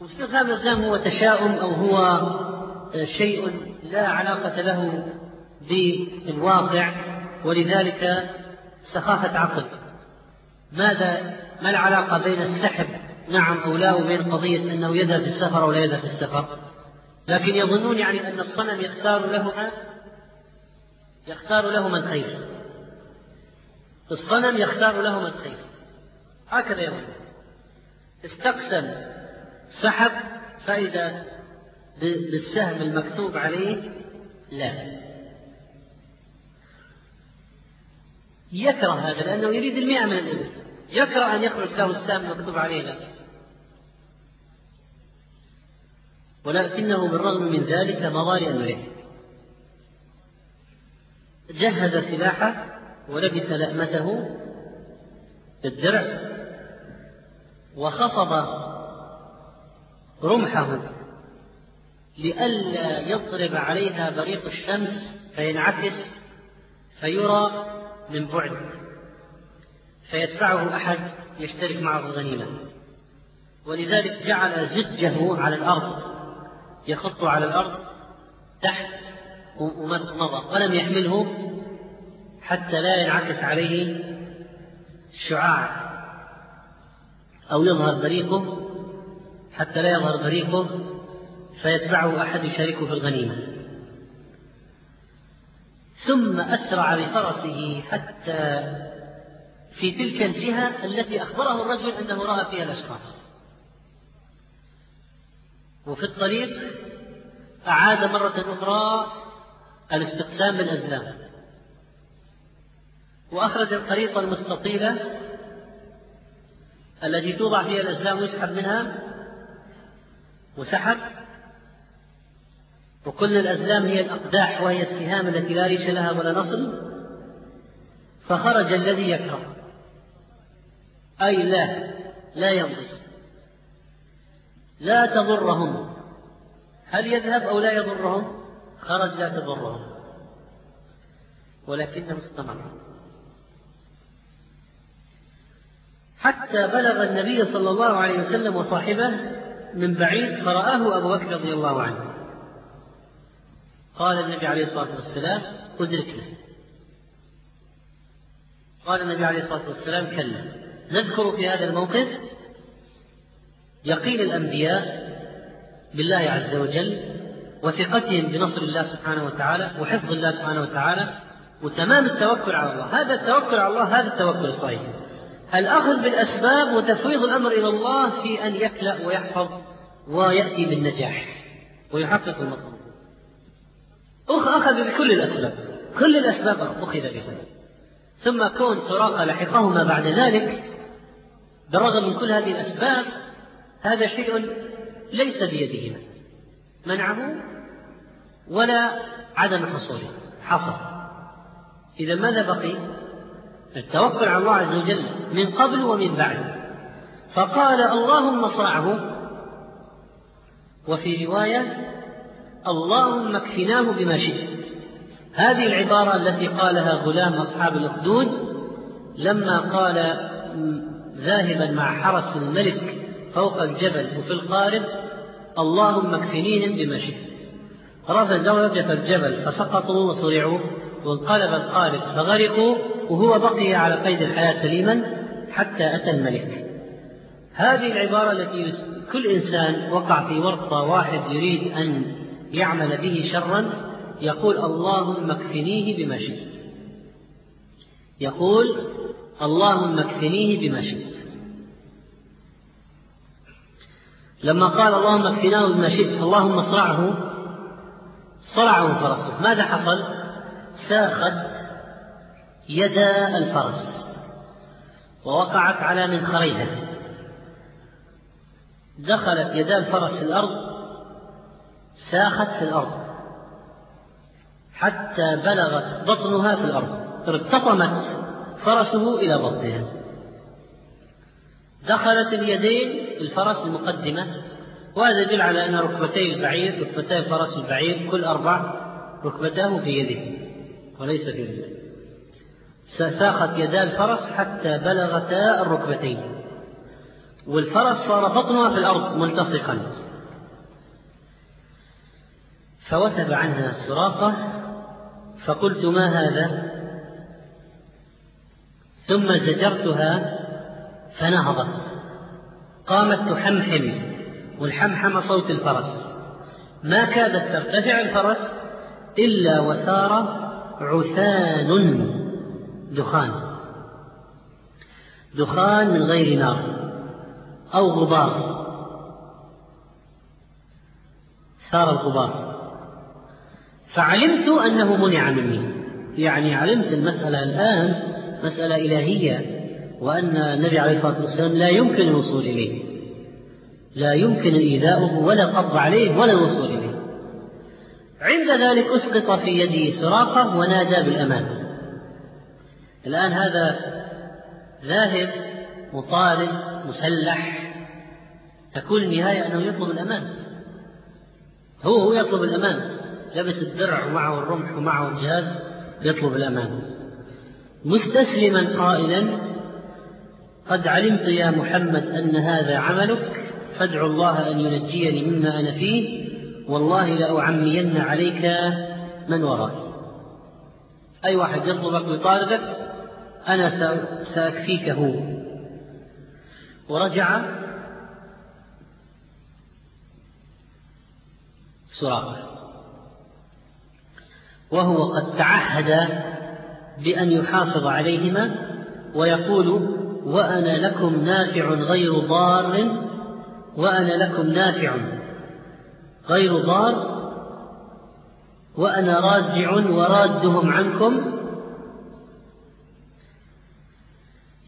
واستقسام الأزلام هو تشاؤم أو هو شيء لا علاقة له بالواقع ولذلك سخافة عقل. ماذا ما العلاقة بين السحب نعم أو لا وبين قضية أنه يذهب في السفر أو لا يذهب في السفر؟ لكن يظنون يعني أن الصنم يختار له يختار له من خير الصنم يختار له من خير هكذا يظن استقسم سحب فإذا بالسهم المكتوب عليه لا. يكره هذا لأنه يريد المئة من الإبل. يكره أن يخرج له السهم المكتوب عليه لا. ولكنه بالرغم من ذلك مضى لأمره جهز سلاحه ولبس لأمته بالدرع وخفض رمحه لئلا يضرب عليها بريق الشمس فينعكس فيرى من بعد فيتبعه أحد يشترك معه الغنيمة. ولذلك جعل زجه على الأرض يخط على الأرض تحت ومضى ولم يحمله حتى لا ينعكس عليه الشعاع أو يظهر بريقه حتى لا يظهر بريقه فيتبعه أحد يشاركه في الغنيمة. ثم أسرع بفرسه حتى في تلك الجهة التي أخبره الرجل أنه رأى فيها الأشخاص. وفي الطريق أعاد مرة أخرى الاستقسام بالأزلام. وأخرج الخريطة المستطيلة التي توضع فيها الأزلام ويسحب منها وسحب. وكل الأزلام هي الأقداح وهي السهام التي لا ريش لها ولا نصل فخرج الذي يكره. أي لا لا يمضي لا تضرهم. هل يذهب أو لا يضرهم؟ خرج لا تضرهم. ولكنه استمر حتى بلغ النبي صلى الله عليه وسلم وصاحبه من بعيد فرآه أبو بكر رضي الله عنه. قال النبي عليه الصلاة والسلام أدركنا. قال النبي عليه الصلاة والسلام كلا. نذكر في هذا الموقف يقين الأنبياء بالله عز وجل وثقتهم بنصر الله سبحانه وتعالى وحفظ الله سبحانه وتعالى وتمام التوكل على الله. هذا التوكل على الله هذا التوكل الصحيح. الأخذ بالأسباب وتفويض الأمر إلى الله في أن يكلأ ويحفظ ويأتي بالنجاح ويحقق المطلوب أخذ بكل الأسباب كل الأسباب أخذ بها. ثم كون سراقة لحقهما بعد ذلك بالرغم من كل هذه الأسباب هذا شيء ليس بيدهما. منعه ولا عدم حصوله حصل إذا ماذا بقي؟ التوكل على الله عز وجل من قبل ومن بعد. فقال اللهم صرعه وفي رواية اللهم اكفناه بما شئت. هذه العبارة التي قالها غلام أصحاب الأخدود لما قال ذاهبا مع حرس الملك فوق الجبل وفي القارب اللهم اكفنيهم بما شئت. رفض رجف الجبل فسقطوا وصرعوا وانقلب القارب فغرقوا وهو بقي على قيد الحياة سليما حتى أتى الملك. هذه العبارة التي كل إنسان وقع في ورطة واحد يريد أن يعمل به شرا يقول اللهم اكفنيه بما شئت. يقول اللهم اكفنيه بما شئت. لما قال اللهم اكفناه بما شئت اللهم اصرعه صرعه فرسه. ماذا حصل؟ ساخت يدا الفرس ووقعت على منخريها. دخلت يدا الفرس الأرض ساخت في الأرض حتى بلغت بطنها في الأرض ارتطمت فرسه إلى بطنها. دخلت اليدين الفرس المقدمة وهذا يدل على أن ركبتي البعير ركبتي الفرس البعير كل أربع ركبتاه في يده وليس في رجله ساخت يدا الفرس حتى بلغتا الركبتين. والفرس صار بطنها في الأرض ملتصقا. فوثب عنها السراقة فقلت ما هذا؟ ثم زجرتها فنهضت. قامت تحمحم والحمحم صوت الفرس. ما كادت ترتفع الفرس إلا وثار عثان. دخان. دخان من غير نار أو غبار. ثار الغبار. فعلمت أنه منع مني. يعني علمت المسألة الآن مسألة إلهية وأن النبي عليه الصلاة والسلام لا يمكن الوصول إليه. لا يمكن إيذاؤه ولا القبض عليه ولا الوصول إليه. عند ذلك أسقط في يده سراقة ونادى بالأمان. الآن هذا ذاهب مطالب مسلح تكون النهاية أنه يطلب الأمان. هو هو يطلب الأمان. لبس الدرع ومعه الرمح ومعه الجهاز يطلب الأمان. مستسلما قائلا قد علمت يا محمد أن هذا عملك فادع الله أن ينجيني مما أنا فيه والله لأعمين عليك من وراك أي واحد يطلبك ويطاردك أنا سأكفيك هو ورجع سراقة. وهو قد تعهد بأن يحافظ عليهما ويقول وأنا لكم نافع غير ضار وأنا لكم نافع غير ضار وأنا راجع ورادهم عنكم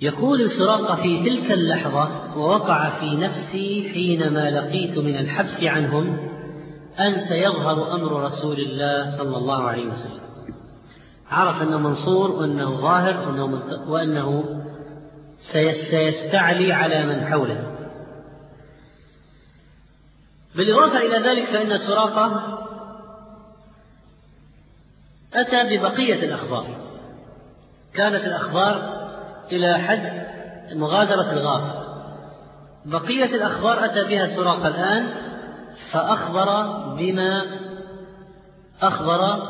يقول سراقة في تلك اللحظة ووقع في نفسي حينما لقيت من الحبس عنهم أن سيظهر أمر رسول الله صلى الله عليه وسلم. عرف أنه منصور وأنه ظاهر وأنه, وأنه سيستعلي على من حوله. بالإضافة إلى ذلك فإن سراقة أتى ببقية الأخبار. كانت الأخبار إلى حد مغادرة الغار. بقية الأخبار أتى بها سراقة الآن فأخبر بما أخبر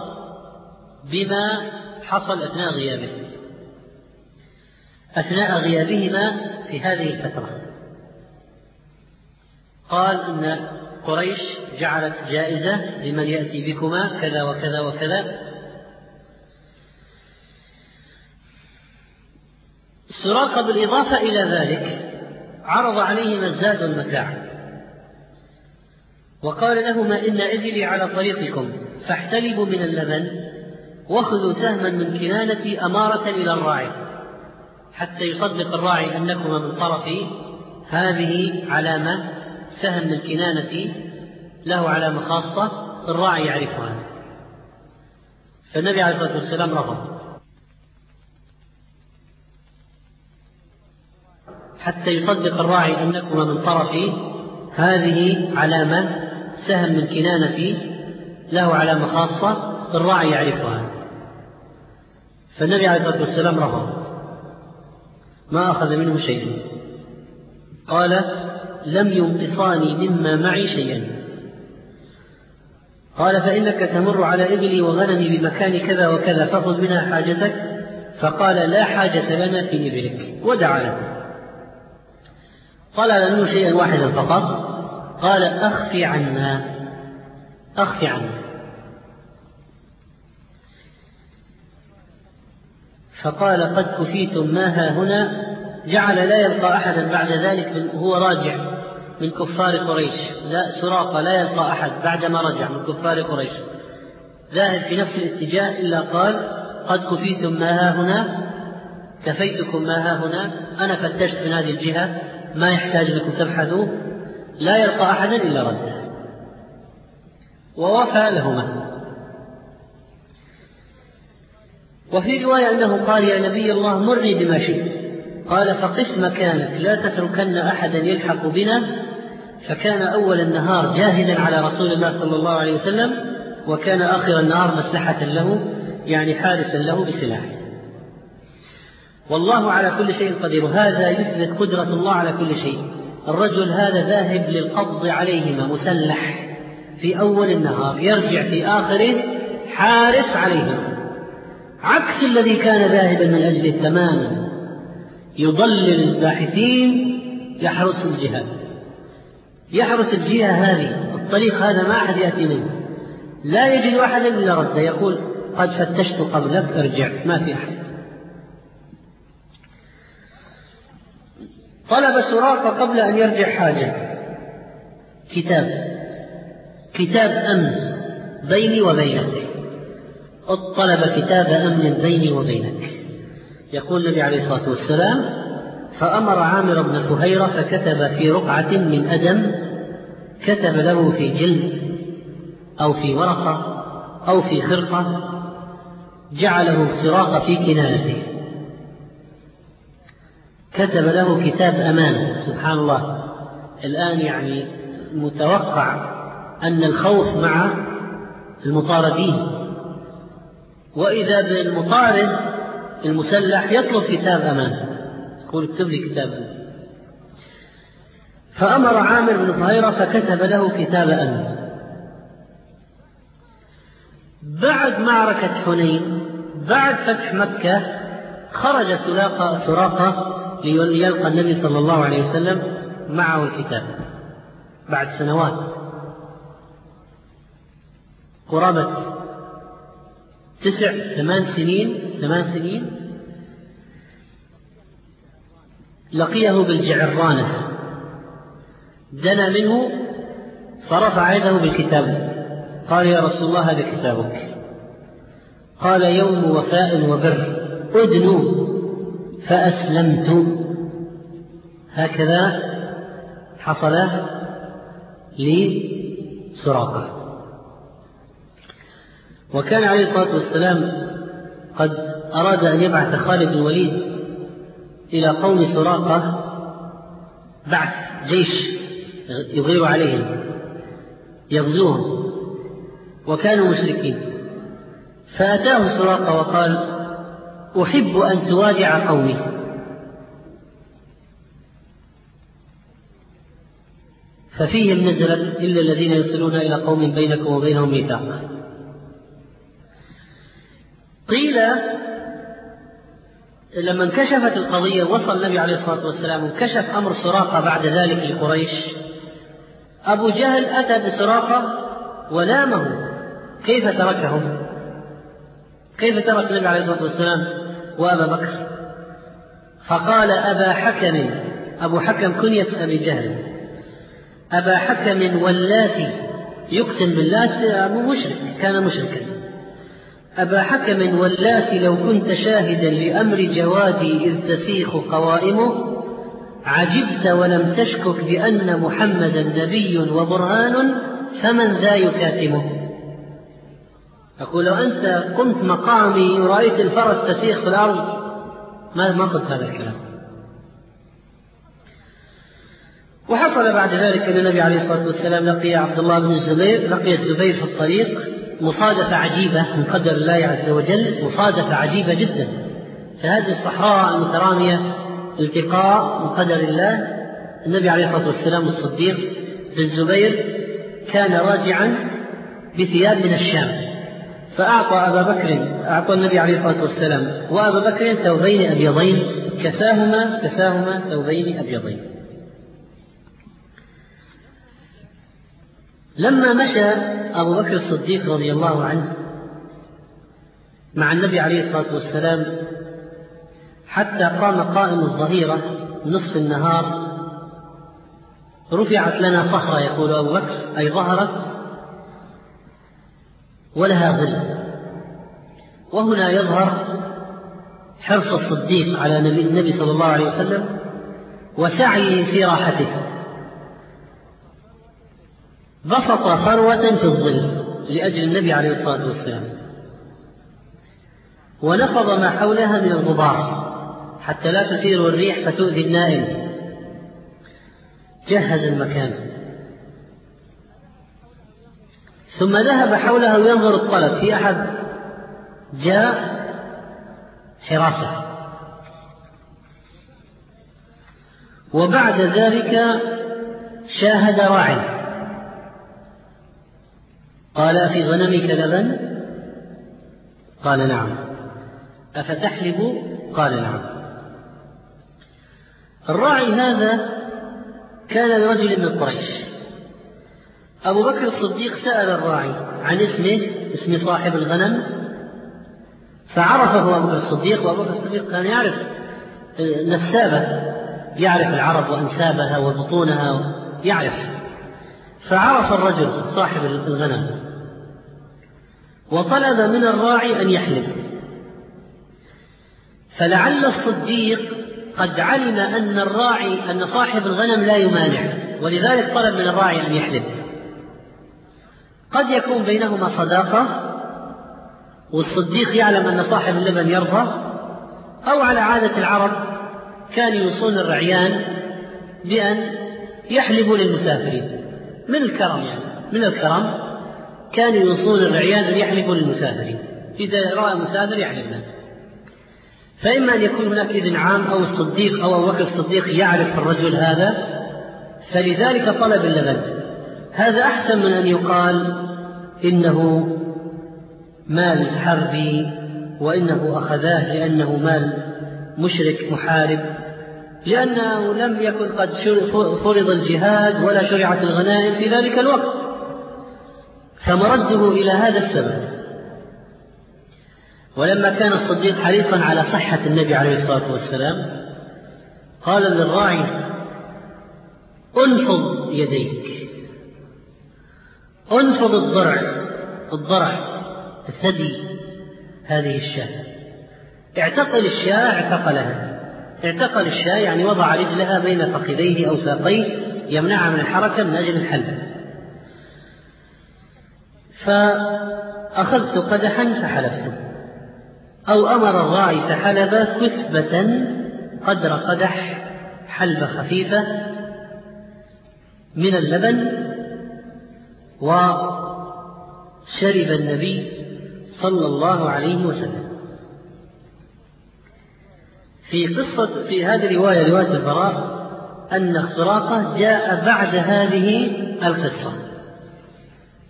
بما حصل أثناء غيابه. أثناء غيابهما في هذه الفترة. قال إن قريش جعلت جائزة لمن يأتي بكما كذا وكذا وكذا. سراقة بالإضافة إلى ذلك. عرض عليهما الزاد والمتاع وقال لهما إن إبلي على طريقكم فاحتلبوا من اللبن وخذوا سهما من كنانتي أمارة إلى الراعي. حتى يصدق الراعي أنكما من طرفي هذه علامة سهم من كنانة له علامة خاصة الراعي يعرفها. فالنبي عليه الصلاة والسلام رفض. حتى يصدق الراعي أنكما من طرفي هذه علامة سهم من كنانة له علامة خاصة الراعي يعرفها. فالنبي عليه الصلاة والسلام رفض. ما أخذ منه شيئا قال لم ينقصاني مما معي شيئا. قال فإنك تمر على إبلي وغنمي بمكان كذا وكذا فخذ منها حاجتك. فقال لا حاجة لنا في إبلك. ودعا له طلب منه شيئا واحدا فقط. قال أخفي عنا. أخفي عنا. فقال قد كفيتم ما ها هنا. جعل لا يلقى أحدا بعد ذلك هو راجع من كفار قريش. لا سراقة لا يلقى أحد بعدما رجع من كفار قريش. ذاهب في نفس الاتجاه إلا قال قد كفيتم ما ها هنا. كفيتكم ما ها هنا. أنا فتشت من هذه الجهة. ما يحتاج لكم تبحثوا لا يلقى أحدا إلا رده. ووفى لهما. وفي رواية أنه قال يا نبي الله مرني بما شئت. قال فقس مكانك لا تتركن أحدا يلحق بنا. فكان أول النهار جاهدا على رسول الله صلى الله عليه وسلم وكان آخر النهار مسلحة له يعني حارسا له بسلاحه. والله على كل شيء قدير هذا يثبت قدرة الله على كل شيء. الرجل هذا ذاهب للقبض عليهما مسلح في أول النهار يرجع في آخره حارس عليهما. عكس الذي كان ذاهبا من أجله تماما يضلل الباحثين يحرس الجهة. يحرس الجهة هذه الطريق هذا ما أحد يأتي منه. لا يجد أحدا إلا رده يقول قد فتشت قبلك ارجع ما في أحد. طلب سراقة قبل أن يرجع حاجة. كتاب. كتاب أمن بيني وبينك. اطلب كتاب أمن بيني وبينك. يقول النبي عليه الصلاة والسلام فأمر عامر بن فهيرة فكتب في رقعة من أدم كتب له في جلد أو في ورقة أو في خرقة جعله السراق في كنانته. كتب له كتاب أمانة سبحان الله الآن يعني متوقع أن الخوف مع المطاردين. وإذا بالمطارد المسلح يطلب كتاب أمانة. يقول اكتب لي كتاب فأمر عامر بن فهيرة فكتب له كتاب أمانة. بعد معركة حنين بعد فتح مكة خرج سراقة ليلقى النبي صلى الله عليه وسلم معه الكتاب بعد سنوات. قرابة تسع ثمان سنين ثمان سنين لقيه بالجعرانة. دنا منه فرفع يده بالكتاب. قال يا رسول الله هذا كتابك. قال يوم وفاء وبر. أدنوا فأسلمت. هكذا حصل لسراقة وكان عليه الصلاة والسلام قد أراد أن يبعث خالد الوليد إلى قوم سراقة بعث جيش يغير عليهم يغزوهم وكانوا مشركين. فأتاه سراقة وقال أحب أن توادع قومي. ففيهم نزلت إلا الذين يصلون إلى قوم بينكم وبينهم ميثاق. قيل لما انكشفت القضية وصل النبي عليه الصلاة والسلام انكشف أمر سراقة بعد ذلك لقريش. أبو جهل أتى بسراقة ولامه كيف تركهم؟ كيف ترك النبي عليه الصلاة والسلام؟ وأبا بكر. فقال أبا حكم أبو حكم كنية أبي جهل. أبا حكم واللاتي يقسم باللات مشرك كان مشركا. أبا حكم واللاتي لو كنت شاهدا لأمر جوادي إذ تسيخ قوائمه عجبت ولم تشكك بأن محمدا نبي وبرهان فمن ذا يكاتمه؟ أقول لو أنت قمت مقامي ورأيت الفرس تسيخ في الأرض ما ما قلت هذا الكلام. وحصل بعد ذلك أن النبي عليه الصلاة والسلام لقي عبد الله بن الزبير لقي الزبير في الطريق مصادفة عجيبة من قدر الله عز وجل مصادفة عجيبة جدا. فهذه الصحراء المترامية التقاء من قدر الله النبي عليه الصلاة والسلام الصديق بن الزبير كان راجعا بثياب من الشام. فأعطى أبا بكر أعطى النبي عليه الصلاة والسلام. وأبا بكر ثوبين أبيضين كساهما كساهما ثوبين أبيضين. لما مشى أبو بكر الصديق رضي الله عنه مع النبي عليه الصلاة والسلام حتى قام قائم الظهيرة نصف النهار رفعت لنا صخرة يقول أبو بكر أي ظهرت ولها ظل. وهنا يظهر حرص الصديق على النبي صلى الله عليه وسلم وسعيه في راحته. بسط ثروة في الظل لأجل النبي عليه الصلاة والسلام. ونفض ما حولها من الغبار حتى لا تثير الريح فتؤذي النائم. جهز المكان. ثم ذهب حولها ينظر الطلب في أحد جاء حراسة. وبعد ذلك شاهد راعٍ. قال في غنمك لبن؟ قال نعم. أفتحلب؟ قال نعم. الراعي هذا كان لرجل من قريش. أبو بكر الصديق سأل الراعي عن اسمه اسم صاحب الغنم فعرفه أبو بكر الصديق وأبو بكر الصديق كان يعرف نسابة يعرف العرب وأنسابها وبطونها يعرف. فعرف الرجل صاحب الغنم. وطلب من الراعي أن يحلب. فلعل الصديق قد علم أن الراعي أن صاحب الغنم لا يمانع. ولذلك طلب من الراعي أن يحلب. قد يكون بينهما صداقة والصديق يعلم أن صاحب اللبن يرضى أو على عادة العرب كانوا يوصون الرعيان بأن يحلبوا للمسافرين. من الكرم يعني من الكرم كانوا يوصون الرعيان أن يحلفوا للمسافرين. إذا رأى مسافر يحلف له. فإما أن يكون هناك إذن عام أو الصديق أو أبو الصديق يعرف الرجل هذا فلذلك طلب اللبن. هذا أحسن من أن يقال إنه مال حربي وإنه أخذاه لأنه مال مشرك محارب لأنه لم يكن قد فرض الجهاد ولا شرعت الغنائم في ذلك الوقت. فمرده إلى هذا السبب. ولما كان الصديق حريصا على صحة النبي عليه الصلاة والسلام قال للراعي أنفض يديك. أنفض الضرع الضرع الثدي هذه الشاة. اعتقل الشاة اعتقلها. اعتقل الشاة يعني وضع رجلها بين فخذيه أو ساقيه يمنعها من الحركة من أجل الحلب. فأخذت قدحا فحلبته أو أمر الراعي فحلب كثبة قدر قدح حلبة خفيفة من اللبن وشرب النبي صلى الله عليه وسلم. في قصة في هذه الرواية رواية البراء أن سراقة جاء بعد هذه القصة.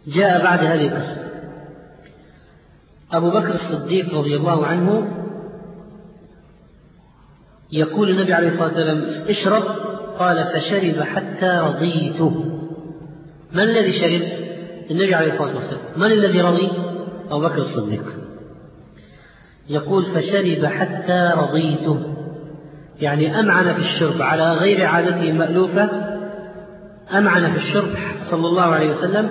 جاء بعد هذه القصة. أبو بكر الصديق رضي الله عنه يقول النبي عليه الصلاة والسلام اشرب. قال فشرب حتى رضيته. من الذي شرب؟ النبي عليه الصلاة والسلام. من الذي رضي؟ أبو بكر الصديق. يقول فشرب حتى رضيته. يعني أمعن في الشرب على غير عادته المألوفة أمعن في الشرب صلى الله عليه وسلم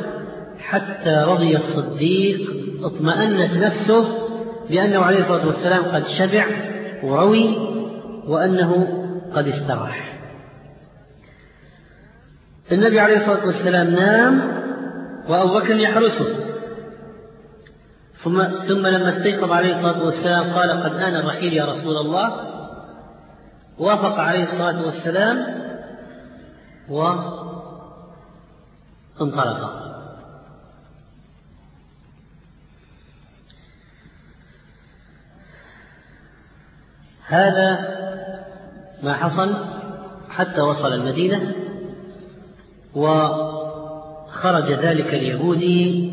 حتى رضي الصديق. اطمأنت نفسه بأنه عليه الصلاة والسلام قد شبع وروي وأنه قد استراح. النبي عليه الصلاة والسلام نام وأبو بكر يحرسه. ثم, ثم لما استيقظ عليه الصلاة والسلام قال قد آن الرحيل يا رسول الله. وافق عليه الصلاة والسلام وانطلق هذا ما حصل حتى وصل المدينة وخرج ذلك اليهودي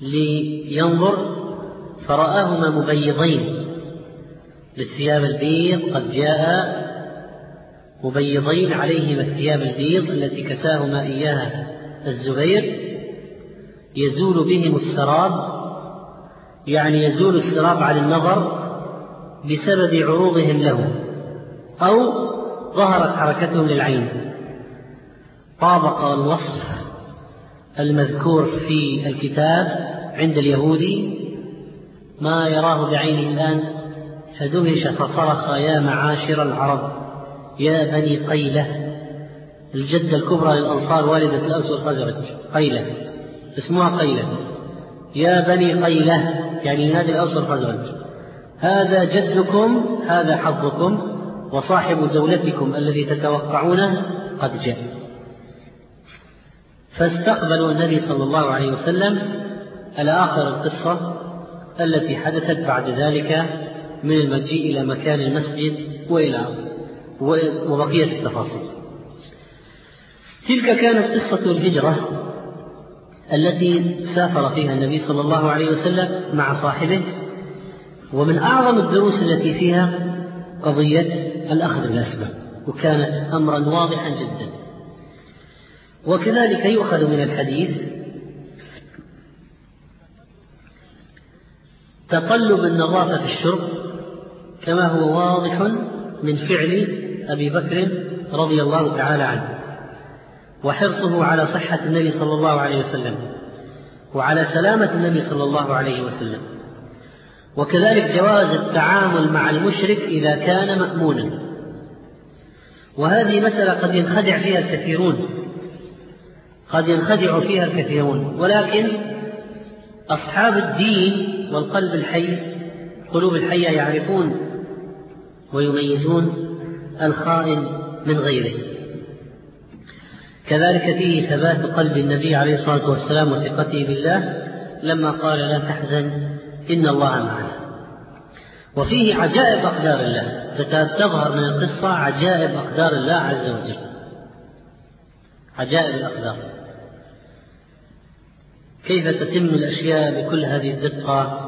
لينظر فرآهما مبيضين بالثياب البيض قد جاء مبيضين عليهما الثياب البيض التي كساهما إياها الزبير يزول بهم السراب يعني يزول السراب عن النظر بسبب عروضهم له أو ظهرت حركتهم للعين. طابق الوصف المذكور في الكتاب عند اليهودي ما يراه بعينه الآن فدهش فصرخ يا معاشر العرب يا بني قيلة. الجدة الكبرى للأنصار والدة الأوس والخزرج قيلة اسمها قيلة. يا بني قيلة يعني ينادي الأوس والخزرج. هذا جدكم هذا حظكم وصاحب دولتكم الذي تتوقعونه قد جاء. فاستقبلوا النبي صلى الله عليه وسلم على آخر القصة التي حدثت بعد ذلك من المجيء إلى مكان المسجد وإلى وبقية التفاصيل. تلك كانت قصة الهجرة التي سافر فيها النبي صلى الله عليه وسلم مع صاحبه ومن أعظم الدروس التي فيها قضية الأخذ بالأسباب وكانت أمرا واضحا جدا. وكذلك يؤخذ من الحديث تقلب النظافة في الشرب كما هو واضح من فعل أبي بكر رضي الله تعالى عنه وحرصه على صحة النبي صلى الله عليه وسلم وعلى سلامة النبي صلى الله عليه وسلم. وكذلك جواز التعامل مع المشرك إذا كان مأمونا. وهذه مسألة قد ينخدع فيها الكثيرون. قد ينخدع فيها الكثيرون. ولكن أصحاب الدين والقلب الحي القلوب الحية يعرفون ويميزون الخائن من غيره. كذلك فيه ثبات قلب النبي عليه الصلاة والسلام وثقته بالله لما قال لا تحزن إن الله معنا. وفيه عجائب أقدار الله تظهر من القصة عجائب أقدار الله عز وجل. عجائب الأقدار. كيف تتم الأشياء بكل هذه الدقة؟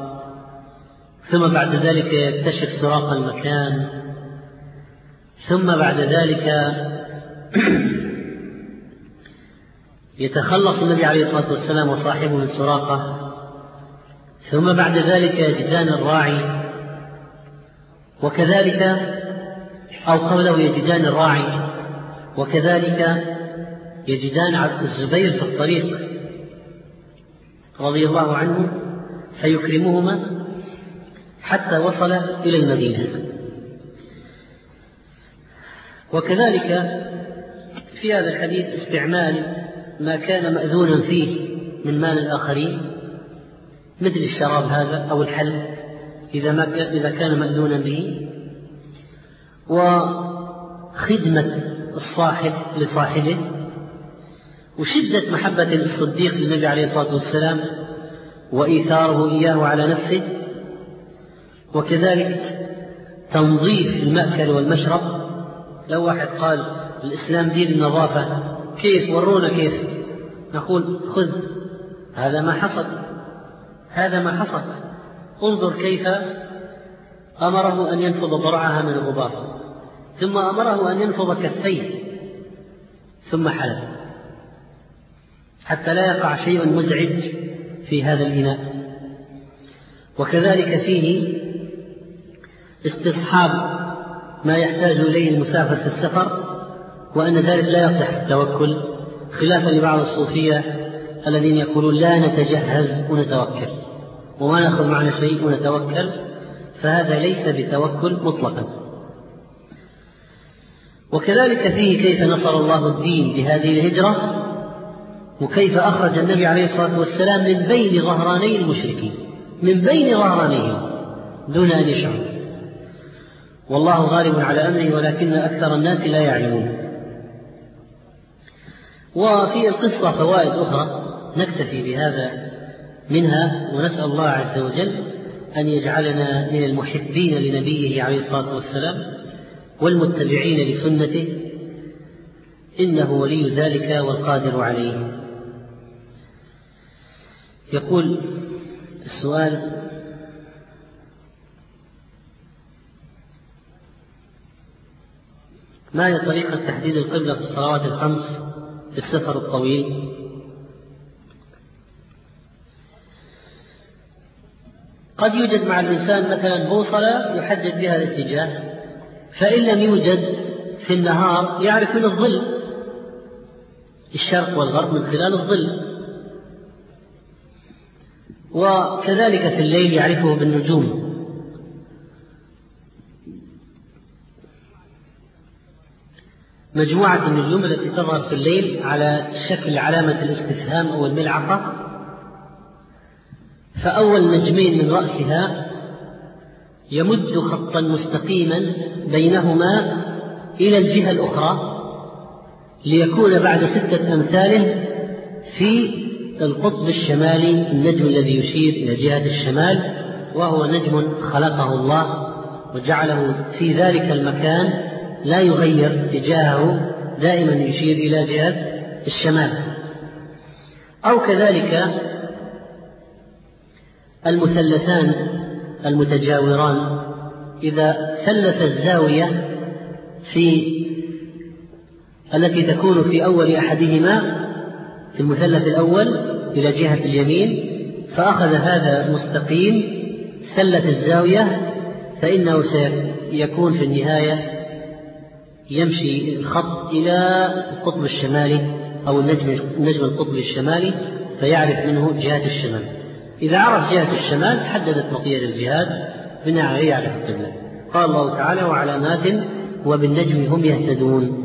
ثم بعد ذلك يكتشف سراق المكان. ثم بعد ذلك يتخلص النبي عليه الصلاة والسلام وصاحبه من سراقة. ثم بعد ذلك يجدان الراعي. وكذلك أو قبله يجدان الراعي. وكذلك يجدان عبد الزبير في الطريق. رضي الله عنه فيكرمهما حتى وصل إلى المدينة. وكذلك في هذا الحديث استعمال ما كان مأذونا فيه من مال الآخرين مثل الشراب هذا أو الحل إذا ما كان إذا كان مأذونا به. وخدمة الصاحب لصاحبه وشدة محبة الصديق للنبي عليه الصلاة والسلام وإيثاره إياه على نفسه وكذلك تنظيف المأكل والمشرب. لو واحد قال الإسلام دين النظافة كيف ورونا كيف؟ نقول خذ هذا ما حصل هذا ما حصل. انظر كيف أمره أن ينفض ضرعها من الغبار ثم أمره أن ينفض كفيه ثم حلب حتى لا يقع شيء مزعج في هذا الإناء. وكذلك فيه استصحاب ما يحتاج إليه المسافر في السفر وأن ذلك لا يصح التوكل خلافا لبعض الصوفية الذين يقولون لا نتجهز ونتوكل وما نأخذ معنا شيء ونتوكل فهذا ليس بتوكل مطلقا. وكذلك فيه كيف نصر الله الدين بهذه الهجرة؟ وكيف أخرج النبي عليه الصلاة والسلام من بين ظهراني المشركين من بين ظهرانيهم دون أن يشعروا والله غالب على أمره ولكن أكثر الناس لا يعلمون. وفي القصة فوائد أخرى نكتفي بهذا منها ونسأل الله عز وجل أن يجعلنا من المحبين لنبيه عليه الصلاة والسلام والمتبعين لسنته إنه ولي ذلك والقادر عليه. يقول السؤال ما هي طريقة تحديد القبلة في الصلوات الخمس في السفر الطويل؟ قد يوجد مع الإنسان مثلا بوصلة يحدد بها الاتجاه فإن لم يوجد في النهار يعرف من الظل الشرق والغرب من خلال الظل وكذلك في الليل يعرفه بالنجوم. مجموعة النجوم التي تظهر في الليل على شكل علامة الاستفهام أو الملعقة. فأول نجمين من رأسها يمد خطا مستقيما بينهما إلى الجهة الأخرى ليكون بعد ستة أمثاله في القطب الشمالي النجم الذي يشير إلى جهة الشمال وهو نجم خلقه الله وجعله في ذلك المكان لا يغير اتجاهه دائما يشير إلى جهة الشمال. أو كذلك المثلثان المتجاوران. إذا ثلث الزاوية في التي تكون في أول أحدهما في المثلث الأول إلى جهة اليمين فأخذ هذا مستقيم ثلث الزاوية فإنه سيكون في النهاية يمشي الخط إلى القطب الشمالي أو النجم النجم القطبي الشمالي فيعرف منه جهة الشمال. إذا عرف جهة الشمال تحددت بقية الجهات بناء عليه يعرف القبلة. قال الله تعالى وعلامات وبالنجم هم يهتدون.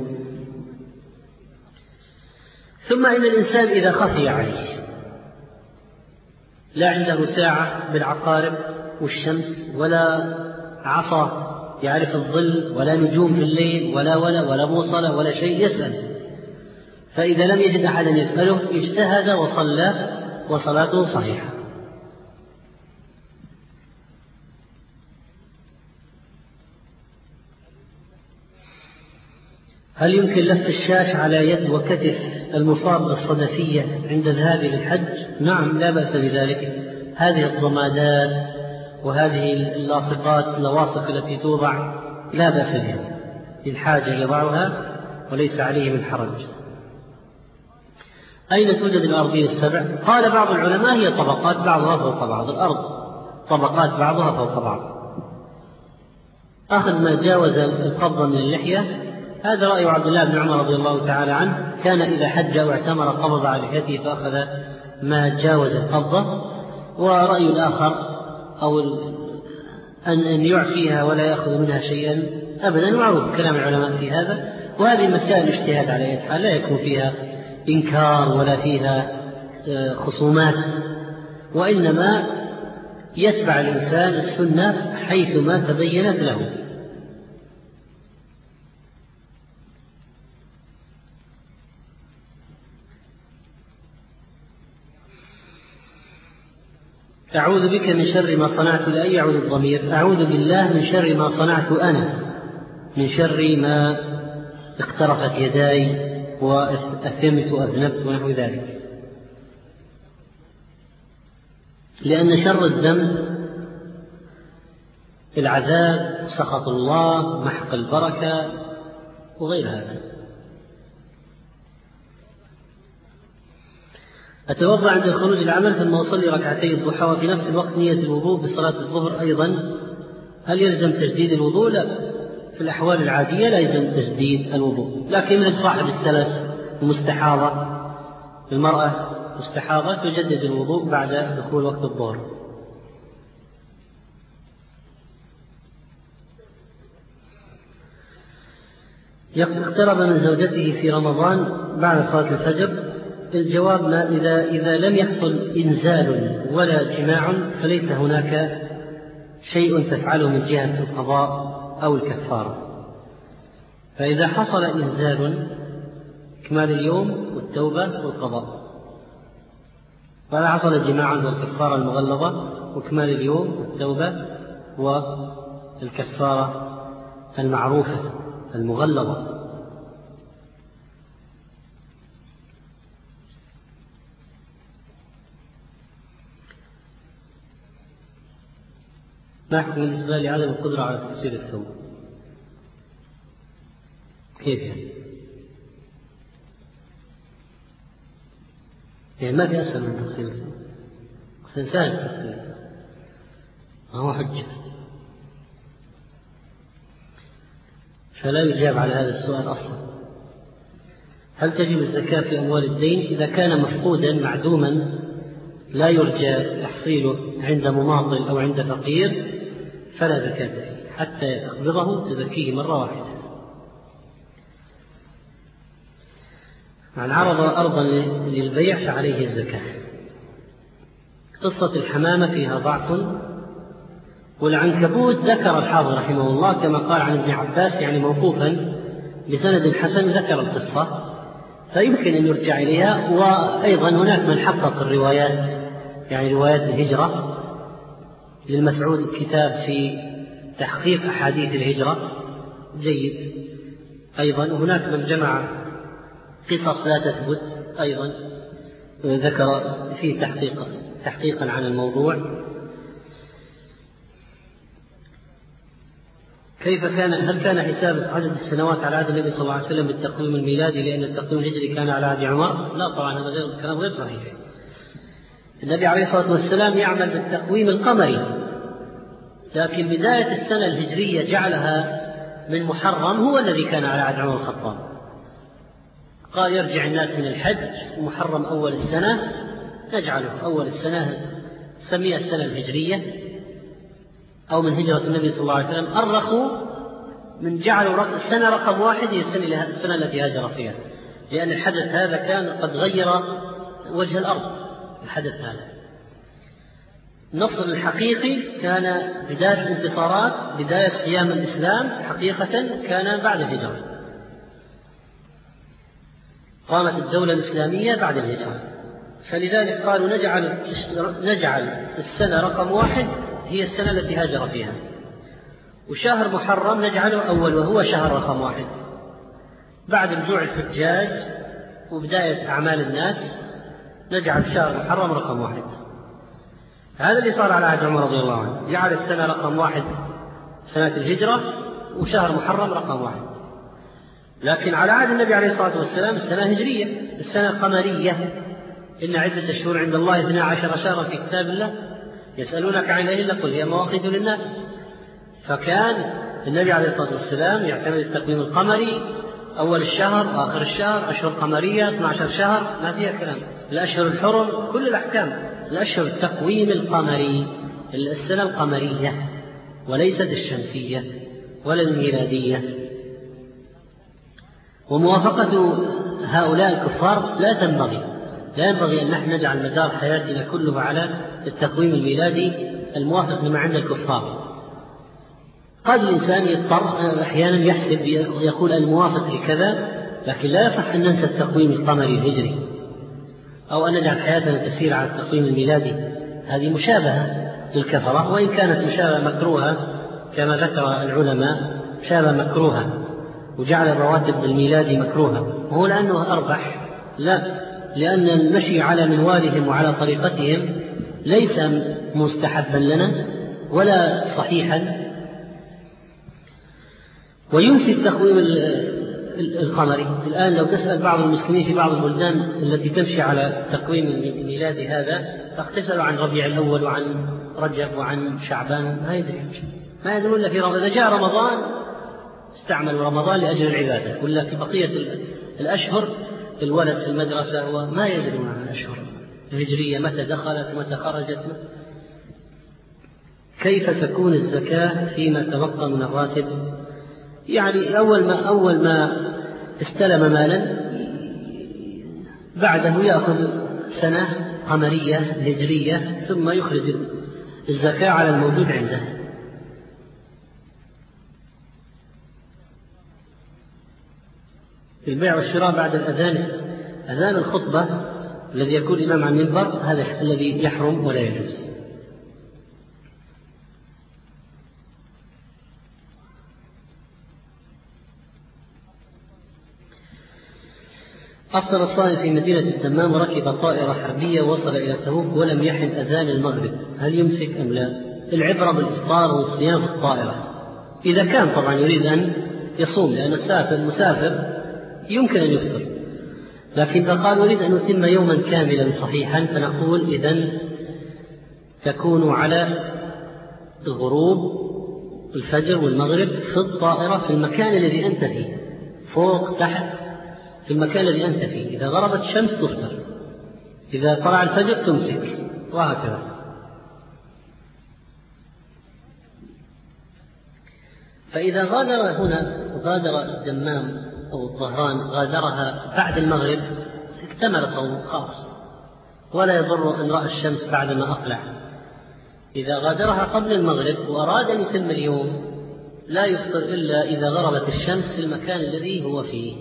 ثم إن الإنسان إذا خفي عليه لا عنده ساعة بالعقارب والشمس ولا عصا يعرف الظل ولا نجوم في الليل ولا ولا ولا بوصلة ولا شيء يسأل. فإذا لم يجد أحدا يسأله اجتهد وصلى وصلاته صحيحة. هل يمكن لف الشاش على يد وكتف المصاب بالصدفية عند الذهاب للحج؟ نعم لا بأس بذلك. هذه الضمادات وهذه اللاصقات اللاصق التي توضع لا بأس بها. للحاجة يضعها وليس عليه من حرج. أين توجد الأرضية السبع؟ قال بعض العلماء هي طبقات بعضها فوق بعض. الأرض طبقات بعضها فوق بعض. أخذ ما جاوز القبضة من اللحية هذا رأي عبد الله بن عمر رضي الله تعالى عنه. كان إذا حج أو اعتمر قبض على لحيته فأخذ ما جاوز القبضة. ورأي الآخر أو أن أن يعفيها ولا يأخذ منها شيئا أبدا معروف كلام العلماء في هذا. وهذه مسائل اجتهاد على أي حال لا يكون فيها إنكار ولا فيها آه، خصومات. وإنما يتبع الإنسان السنة حيثما تبينت له. أعوذ بك من شر ما صنعت لا يعود الضمير. أعوذ بالله من شر ما صنعت أنا. من شر ما اقترفت يداي وأثمت وأذنبت ونحو ذلك. لأن شر الذنب العذاب سخط الله محق البركة وغير هذا. أتوضأ عند الخروج العمل ثم أصلي ركعتي الضحى وفي نفس الوقت نية الوضوء بصلاة الظهر أيضا. هل يلزم تجديد الوضوء؟ لا. في الأحوال العادية لا يلزم تجديد الوضوء. لكن من صاحب السلس المستحاضة. المرأة مستحاضة تجدد الوضوء بعد دخول وقت الظهر. اقترب من زوجته في رمضان بعد صلاة الفجر الجواب ما إذا إذا لم يحصل إنزال ولا جماع فليس هناك شيء تفعله من جهة القضاء أو الكفارة. فإذا حصل إنزال إكمال اليوم والتوبة والقضاء. وهذا حصل جماعا والكفارة المغلظة وكمال اليوم التوبة والكفارة المعروفة المغلظة. حكم بالنسبة لعدم القدرة على تفسير الثوب. كيف يعني؟ يعني ما في أسهل من تفسير الثوب. سهل التفسير ما هو حجة. فلا يجاب على هذا السؤال أصلا. هل تجب الزكاة في أموال الدين؟ إذا كان مفقودا معدوما لا يرجى تحصيله عند مماطل أو عند فقير فلا زكاة فيه. حتى يقبضه تزكيه مرة واحدة. من عرض أرضا للبيع فعليه الزكاة. قصة الحمامة فيها ضعف. والعنكبوت ذكر الحافظ رحمه الله كما قال عن ابن عباس يعني موقوفا بسند حسن ذكر القصة. فيمكن أن يرجع إليها وأيضا هناك من حقق الروايات يعني روايات الهجرة. للمسعود كتاب في تحقيق أحاديث الهجرة جيد أيضا وهناك من جمع قصص لا تثبت أيضا ذكر فيه تحقيق تحقيقا عن الموضوع كيف كان هل كان حساب عدد السنوات على عهد النبي صلى الله عليه وسلم بالتقويم الميلادي لأن التقويم الهجري كان على عهد عمر؟ لا طبعا هذا غير كلام غير صحيح. النبي عليه الصلاة والسلام يعمل بالتقويم القمري. لكن بداية السنة الهجرية جعلها من محرم هو الذي كان على عهد عمر الخطاب. قال يرجع الناس من الحج محرم أول السنة نجعله أول السنة سميها السنة الهجرية. أو من هجرة النبي صلى الله عليه وسلم أرخوا من جعلوا السنة رقم واحد هي السنة, التي هاجر فيها. لأن الحدث هذا كان قد غير وجه الأرض. الحدث هذا. النصر الحقيقي كان بداية الانتصارات بداية قيام الإسلام حقيقة كان بعد الهجرة. قامت الدولة الإسلامية بعد الهجرة. فلذلك قالوا نجعل نجعل السنة رقم واحد هي السنة التي هاجر فيها. وشهر محرم نجعله أول وهو شهر رقم واحد. بعد رجوع الحجاج وبداية أعمال الناس نجعل شهر محرم رقم واحد. هذا اللي صار على عهد عمر رضي الله عنه. جعل السنة رقم واحد سنة الهجرة وشهر محرم رقم واحد. لكن على عهد النبي عليه الصلاة والسلام السنة هجرية السنة قمرية. إن عدة الشهور عند الله اثنا عشر شهرا في كتاب الله. يسألونك عن الأهلة قل هي مواقيت للناس. فكان النبي عليه الصلاة والسلام يعتمد التقويم القمري. أول الشهر آخر الشهر أشهر قمرية 12 شهر ما فيها كلام. الأشهر الحرم كل الأحكام. الأشهر التقويم القمري السنة القمرية وليست الشمسية ولا الميلادية. وموافقة هؤلاء الكفار لا تنبغي لا ينبغي أن نحن نجعل مدار حياتنا كله على التقويم الميلادي الموافق لما عند الكفار. قد الإنسان يضطر أحيانا يحسب يقول الموافق لكذا لكن لا يصح أن ننسى التقويم القمري الهجري. أو أن نجعل حياتنا تسير على التقويم الميلادي. هذه مشابهة للكفرة وإن كانت مشابهة مكروهة كما ذكر العلماء مشابهة مكروهة وجعل الرواتب بالميلادي مكروهة. وهو لأنه أربح لا لأن المشي على منوالهم وعلى طريقتهم ليس مستحبا لنا ولا صحيحا. وينفي التقويم القمري الآن لو تسأل بعض المسلمين في بعض البلدان التي تمشي على تقويم الميلاد هذا تقتصر عن ربيع الأول وعن رجب وعن شعبان ما يدري. ما يدرون إلا في رمضان. إذا جاء رمضان استعملوا رمضان لأجل العبادة. ولا في بقية الأشهر الولد في المدرسة وما يدرون عن الأشهر. الهجرية متى دخلت متى خرجت. كيف تكون الزكاة فيما تبقى من الراتب؟ يعني أول ما أول ما استلم مالا بعده يأخذ سنة قمرية هجرية ثم يخرج الزكاة على الموجود عنده. البيع والشراء بعد الأذان. أذان الخطبة الذي يكون إمام على المنبر هذا الذي يحرم ولا يجوز. أفطر الصائم في مدينة الدمام وركب طائرة حربية ووصل إلى تبوك ولم يحن أذان المغرب. هل يمسك أم لا؟ العبرة بالإفطار والصيام في الطائرة. إذا كان طبعا يريد أن يصوم لأن السافر المسافر يمكن أن يفطر. لكن إذا قال أريد أن أتم يوما كاملا صحيحا فنقول إذا تكون على غروب الفجر والمغرب في الطائرة في المكان الذي أنت فيه فوق تحت في المكان الذي أنت فيه. إذا غربت الشمس تفطر. إذا طلع الفجر تمسك. وهكذا. فإذا غادر هنا غادر الدمام أو الظهران غادرها بعد المغرب اكتمل صومه خلاص ولا يضر أن رأى الشمس بعدما أقلع. إذا غادرها قبل المغرب وأراد أن يتم اليوم لا يفطر إلا إذا غربت الشمس في المكان الذي هو فيه.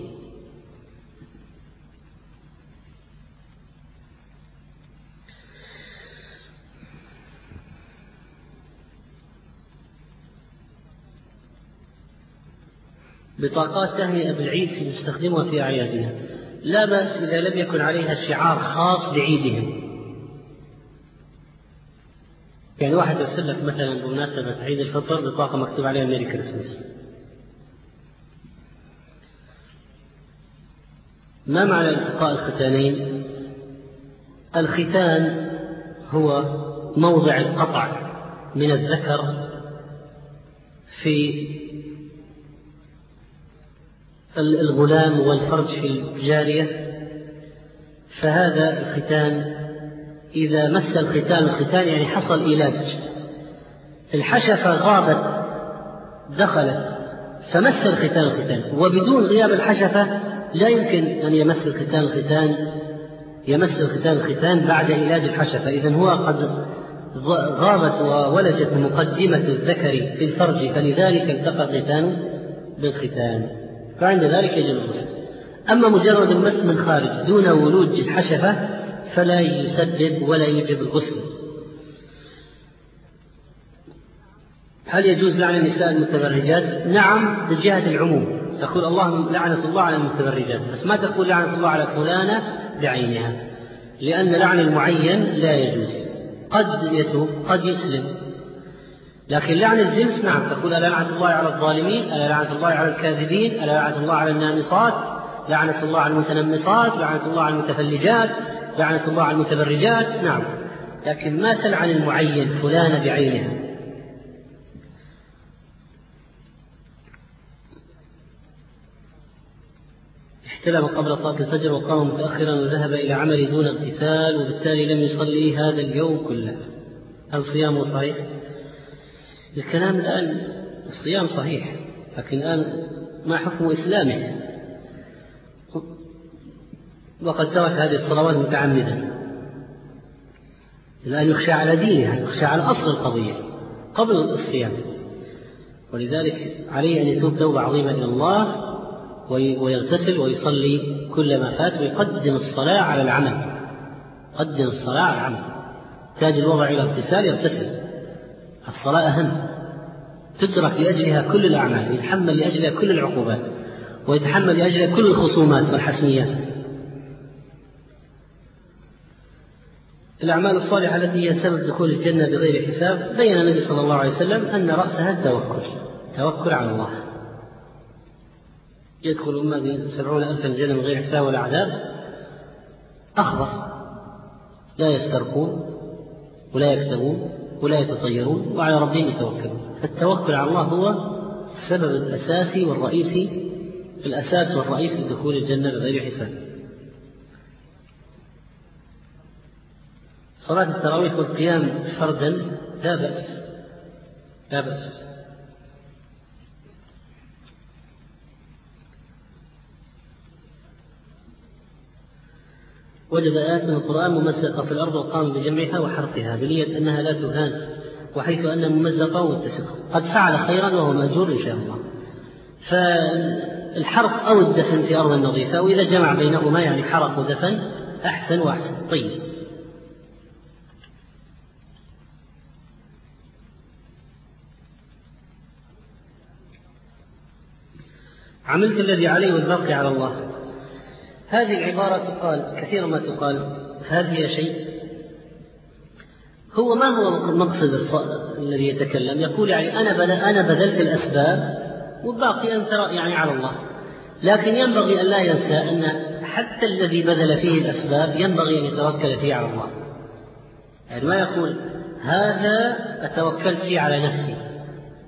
بطاقات تهنئة بالعيد نستخدمها في أعيادنا. لا بأس إذا لم يكن عليها شعار خاص بعيدهم يعني واحد يرسل لك مثلا بمناسبة عيد الفطر بطاقة مكتوب عليها ميري كريسمس. ما معنى التقاء الختانين؟ الختان هو موضع القطع من الذكر في الغلام والفرج في الجارية فهذا الختان إذا مس الختان الختان يعني حصل إيلاج. الحشفة غابت دخلت فمس الختان الختان. وبدون غياب الحشفة لا يمكن أن يمس الختان الختان يمس الختان الختان بعد علاج الحشفة. إذا هو قد غابت وولجت مقدمة الذكر في الفرج فلذلك التقى الختان بالختان. فعند ذلك يجب الغسل أما مجرد المس من خارج دون ولوج الحشفة فلا يسبب ولا يجب الغسل. هل يجوز لعن النساء المتبرجات؟ نعم بجهة العموم. تقول الله لعنة الله على المتبرجات. بس ما تقول لعنة الله على فلانة بعينها لأن لعن المعين لا يجوز. قد يتوب قد يسلم. لكن لعن الجنس نعم تقول ألا لعنة الله على الظالمين ألا لعنة الله على الكاذبين ألا لعنة الله على النامصات لعنة الله على المتنمصات لعنة الله على المتفلجات لعنة الله على المتبرجات نعم. لكن ما تلعن المعين فلان بعينها احتلم قبل صلاة الفجر وقام متأخرا وذهب إلى عمله دون اغتسال وبالتالي لم يصلي هذا اليوم كله. هل صيامه صحيح؟ الكلام الآن الصيام صحيح لكن الآن ما حكم إسلامه؟ وقد ترك هذه الصلوات متعمدا. الآن يخشى على دينه يخشى على أصل القضية قبل الصيام. ولذلك عليه أن يتوب توبة عظيمة إلى الله ويغتسل ويصلي كل ما فات ويقدم الصلاة على العمل. قدم الصلاة على العمل. تاج الوضع إلى اغتسال يغتسل. الصلاة أهم. تترك لأجلها كل الأعمال يتحمل لأجلها كل العقوبات ويتحمل لأجلها كل الخصومات والحسميات الأعمال الصالحة التي هي سبب دخول الجنة بغير حساب بين النبي صلى الله عليه وسلم أن رأسها التوكل توكل على الله. يدخل أمة سبعون ألفا الجنة من غير حساب ولا عذاب أخضر. لا يسترقون ولا يكتبون. ولا يتطيرون وعلى ربهم يتوكلون. فالتوكل على الله هو السبب الأساسي والرئيسي الأساس والرئيسي لدخول الجنة بغير حساب. صلاة التراويح والقيام فردا لا بأس لا بأس. وجد آيات من القرآن ممزقة في الأرض وقام بجمعها وحرقها بنية أنها لا تهان وحيث أن ممزقة ومتسقة. قد فعل خيرا وهو مأجور إن شاء الله. فالحرق أو الدفن في أرض نظيفة وإذا جمع بينهما يعني حرق ودفن أحسن وأحسن. طيب. عملت الذي علي والباقي على الله. هذه العبارة تقال كثيرا ما تقال. هل هي شيء؟ هو ما هو مقصد الذي يتكلم؟ يقول يعني أنا أنا بذلت الأسباب والباقي أنت يعني على الله. لكن ينبغي أن لا ينسى أن حتى الذي بذل فيه الأسباب ينبغي أن يتوكل فيه على الله. يعني ما يقول هذا أتوكل فيه على نفسي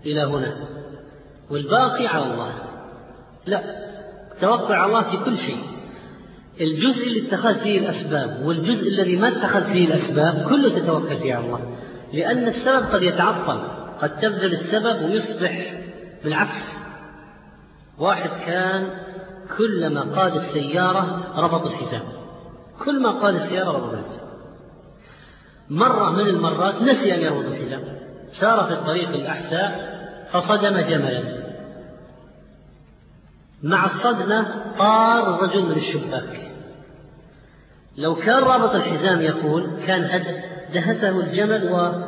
إلى هنا والباقي على الله. لا توكل على الله في كل شيء. الجزء اللي اتخذ فيه الأسباب والجزء الذي ما اتخذ فيه الأسباب كله تتوكل فيه على الله. لأن السبب قد يتعطل قد تبذل السبب ويصبح بالعكس. واحد كان كلما قاد السيارة ربط الحزام. كل ما قاد السيارة ربط الحزام. مرة من المرات نسي أن يربط الحزام. سار في الطريق الأحساء فصدم جملا. مع الصدمة طار الرجل من الشباك. لو كان رابط الحزام يقول كان دهسه الجمل و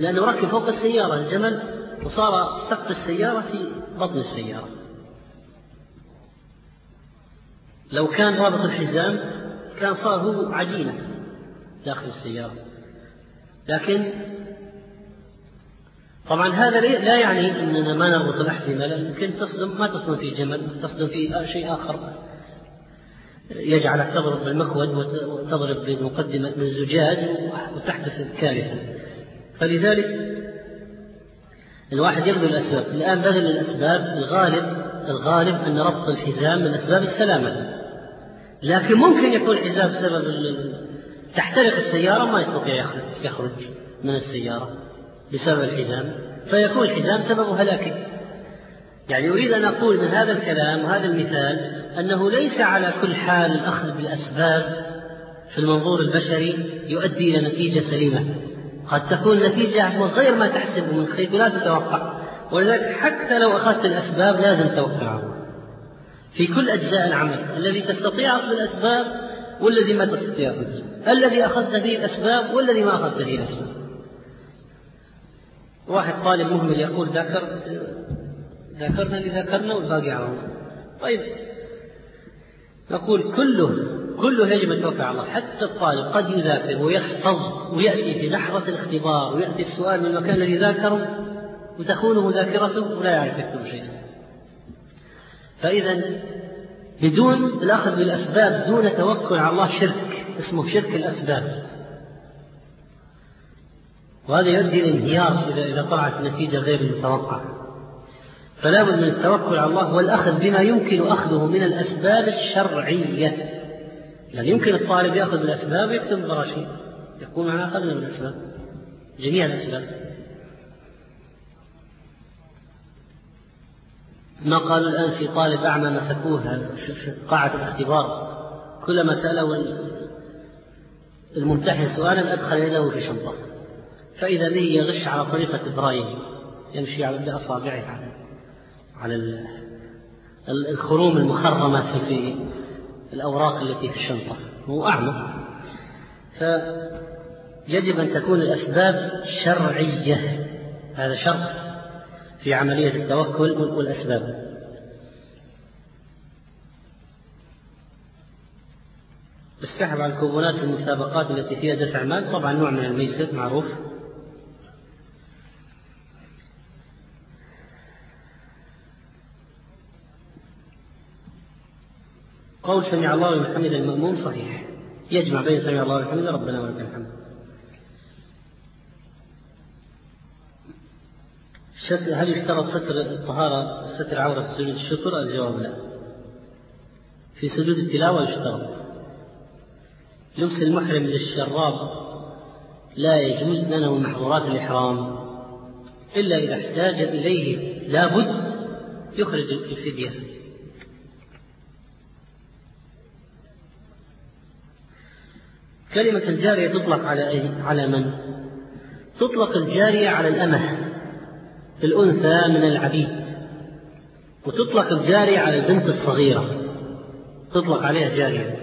لأنه ركب فوق السيارة الجمل وصار سقف السيارة في بطن السيارة. لو كان رابط الحزام كان صار هو عجينة داخل السيارة. لكن طبعا هذا لا يعني إننا ما نربط الاحزمه يمكن تصدم ما تصدم في جمل تصدم في شيء آخر. يجعلك تضرب بالمخود وتضرب بمقدمه من وتحدث كارثه فلذلك الواحد يبذل الأسباب. الآن بذل الأسباب الغالب الغالب أن ربط الحزام من أسباب السلامة. لكن ممكن يكون الحزام سبب تحترق السيارة ما يستطيع يخرج من السيارة. بسبب الحزام فيكون الحزام سبب هلاكه يعني أريد أن أقول من هذا الكلام وهذا المثال أنه ليس على كل حال الأخذ بالأسباب في المنظور البشري يؤدي إلى نتيجة سليمة. قد تكون نتيجة غير ما تحسب من خير ولا تتوقع. ولذلك حتى لو أخذت الأسباب لازم الله في كل أجزاء العمل الذي تستطيع أخذ الأسباب والذي ما تستطيع أخذ الذي أخذت به الأسباب والذي ما أخذت به الأسباب. واحد طالب مهمل يقول ذكر ذكرنا اللي ذكرنا والباقي على طيب. نقول كله كله يجب يتوكل على الله. حتى الطالب قد يذاكر ويحفظ ويأتي في لحظه الاختبار ويأتي السؤال من المكان الذي ذاكره وتخونه ذاكرته ولا يعرف يكتب شيء. فإذا بدون الأخذ بالأسباب دون توكل على الله شرك. اسمه شرك الأسباب. وهذا يؤدي الانهيار إذا إذا طلعت النتيجة غير المتوقعة. فلا بد من التوكل على الله والأخذ بما يمكن أخذه من الأسباب الشرعية. لأن يمكن الطالب يأخذ بالأسباب ويكتب براشيد يكون معنا أخذنا بالأسباب جميع الأسباب. ما قالوا الآن في طالب أعمى مسكوه في قاعة الاختبار؟ كلما سأله الممتحن سؤالا أدخل يده في شنطة. فإذا به يغش على طريقة إبراهيم يمشي على بأصابعه على على الخروم المخرمة في الأوراق التي في الشنطة. هو أعمى. فيجب أن تكون الأسباب شرعية. هذا شرط في عملية التوكل. والأسباب السحب على الكوبونات في المسابقات التي فيها دفع مال طبعا نوع من الميسر معروف. قول سمع الله لمن حمد المأموم صحيح يجمع بين سمع الله لمن حمد ربنا ولك الحمد هل يشترط ستر الطهارة ستر عورة في سجود الشكر؟ الجواب لا. في سجود التلاوة يشترط. لبس المحرم للشراب لا يجوز لنا من محظورات الإحرام إلا إذا احتاج إليه لابد يخرج الفدية كلمة الجارية تطلق على إيه؟ على من؟ تطلق الجارية على الأمة الأنثى من العبيد وتطلق الجارية على البنت الصغيرة تطلق عليها جارية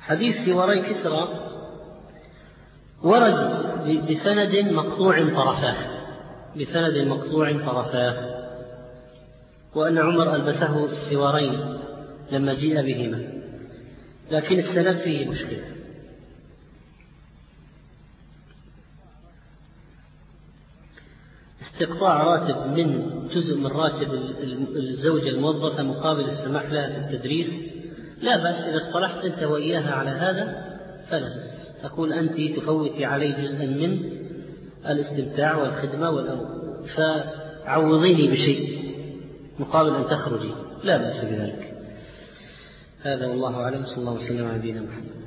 حديث سوارين كسرى ورد بسند مقطوع طرفاه بسند مقطوع طرفاه وأن عمر ألبسه السوارين لما جيء بهما. لكن السند فيه مشكلة. استقطاع راتب من جزء من راتب الزوجة الموظفة مقابل السماح لها بالتدريس لا بأس إذا اصطلحت أنت وإياها على هذا فلا بأس. تقول أنت تفوتي علي جزءا من الاستمتاع والخدمة والأمر. فعوضيني بشيء. مقابل أن تخرجي. لا بأس بذلك. هذا والله أعلم. صلى الله وسلم على نبينا محمد.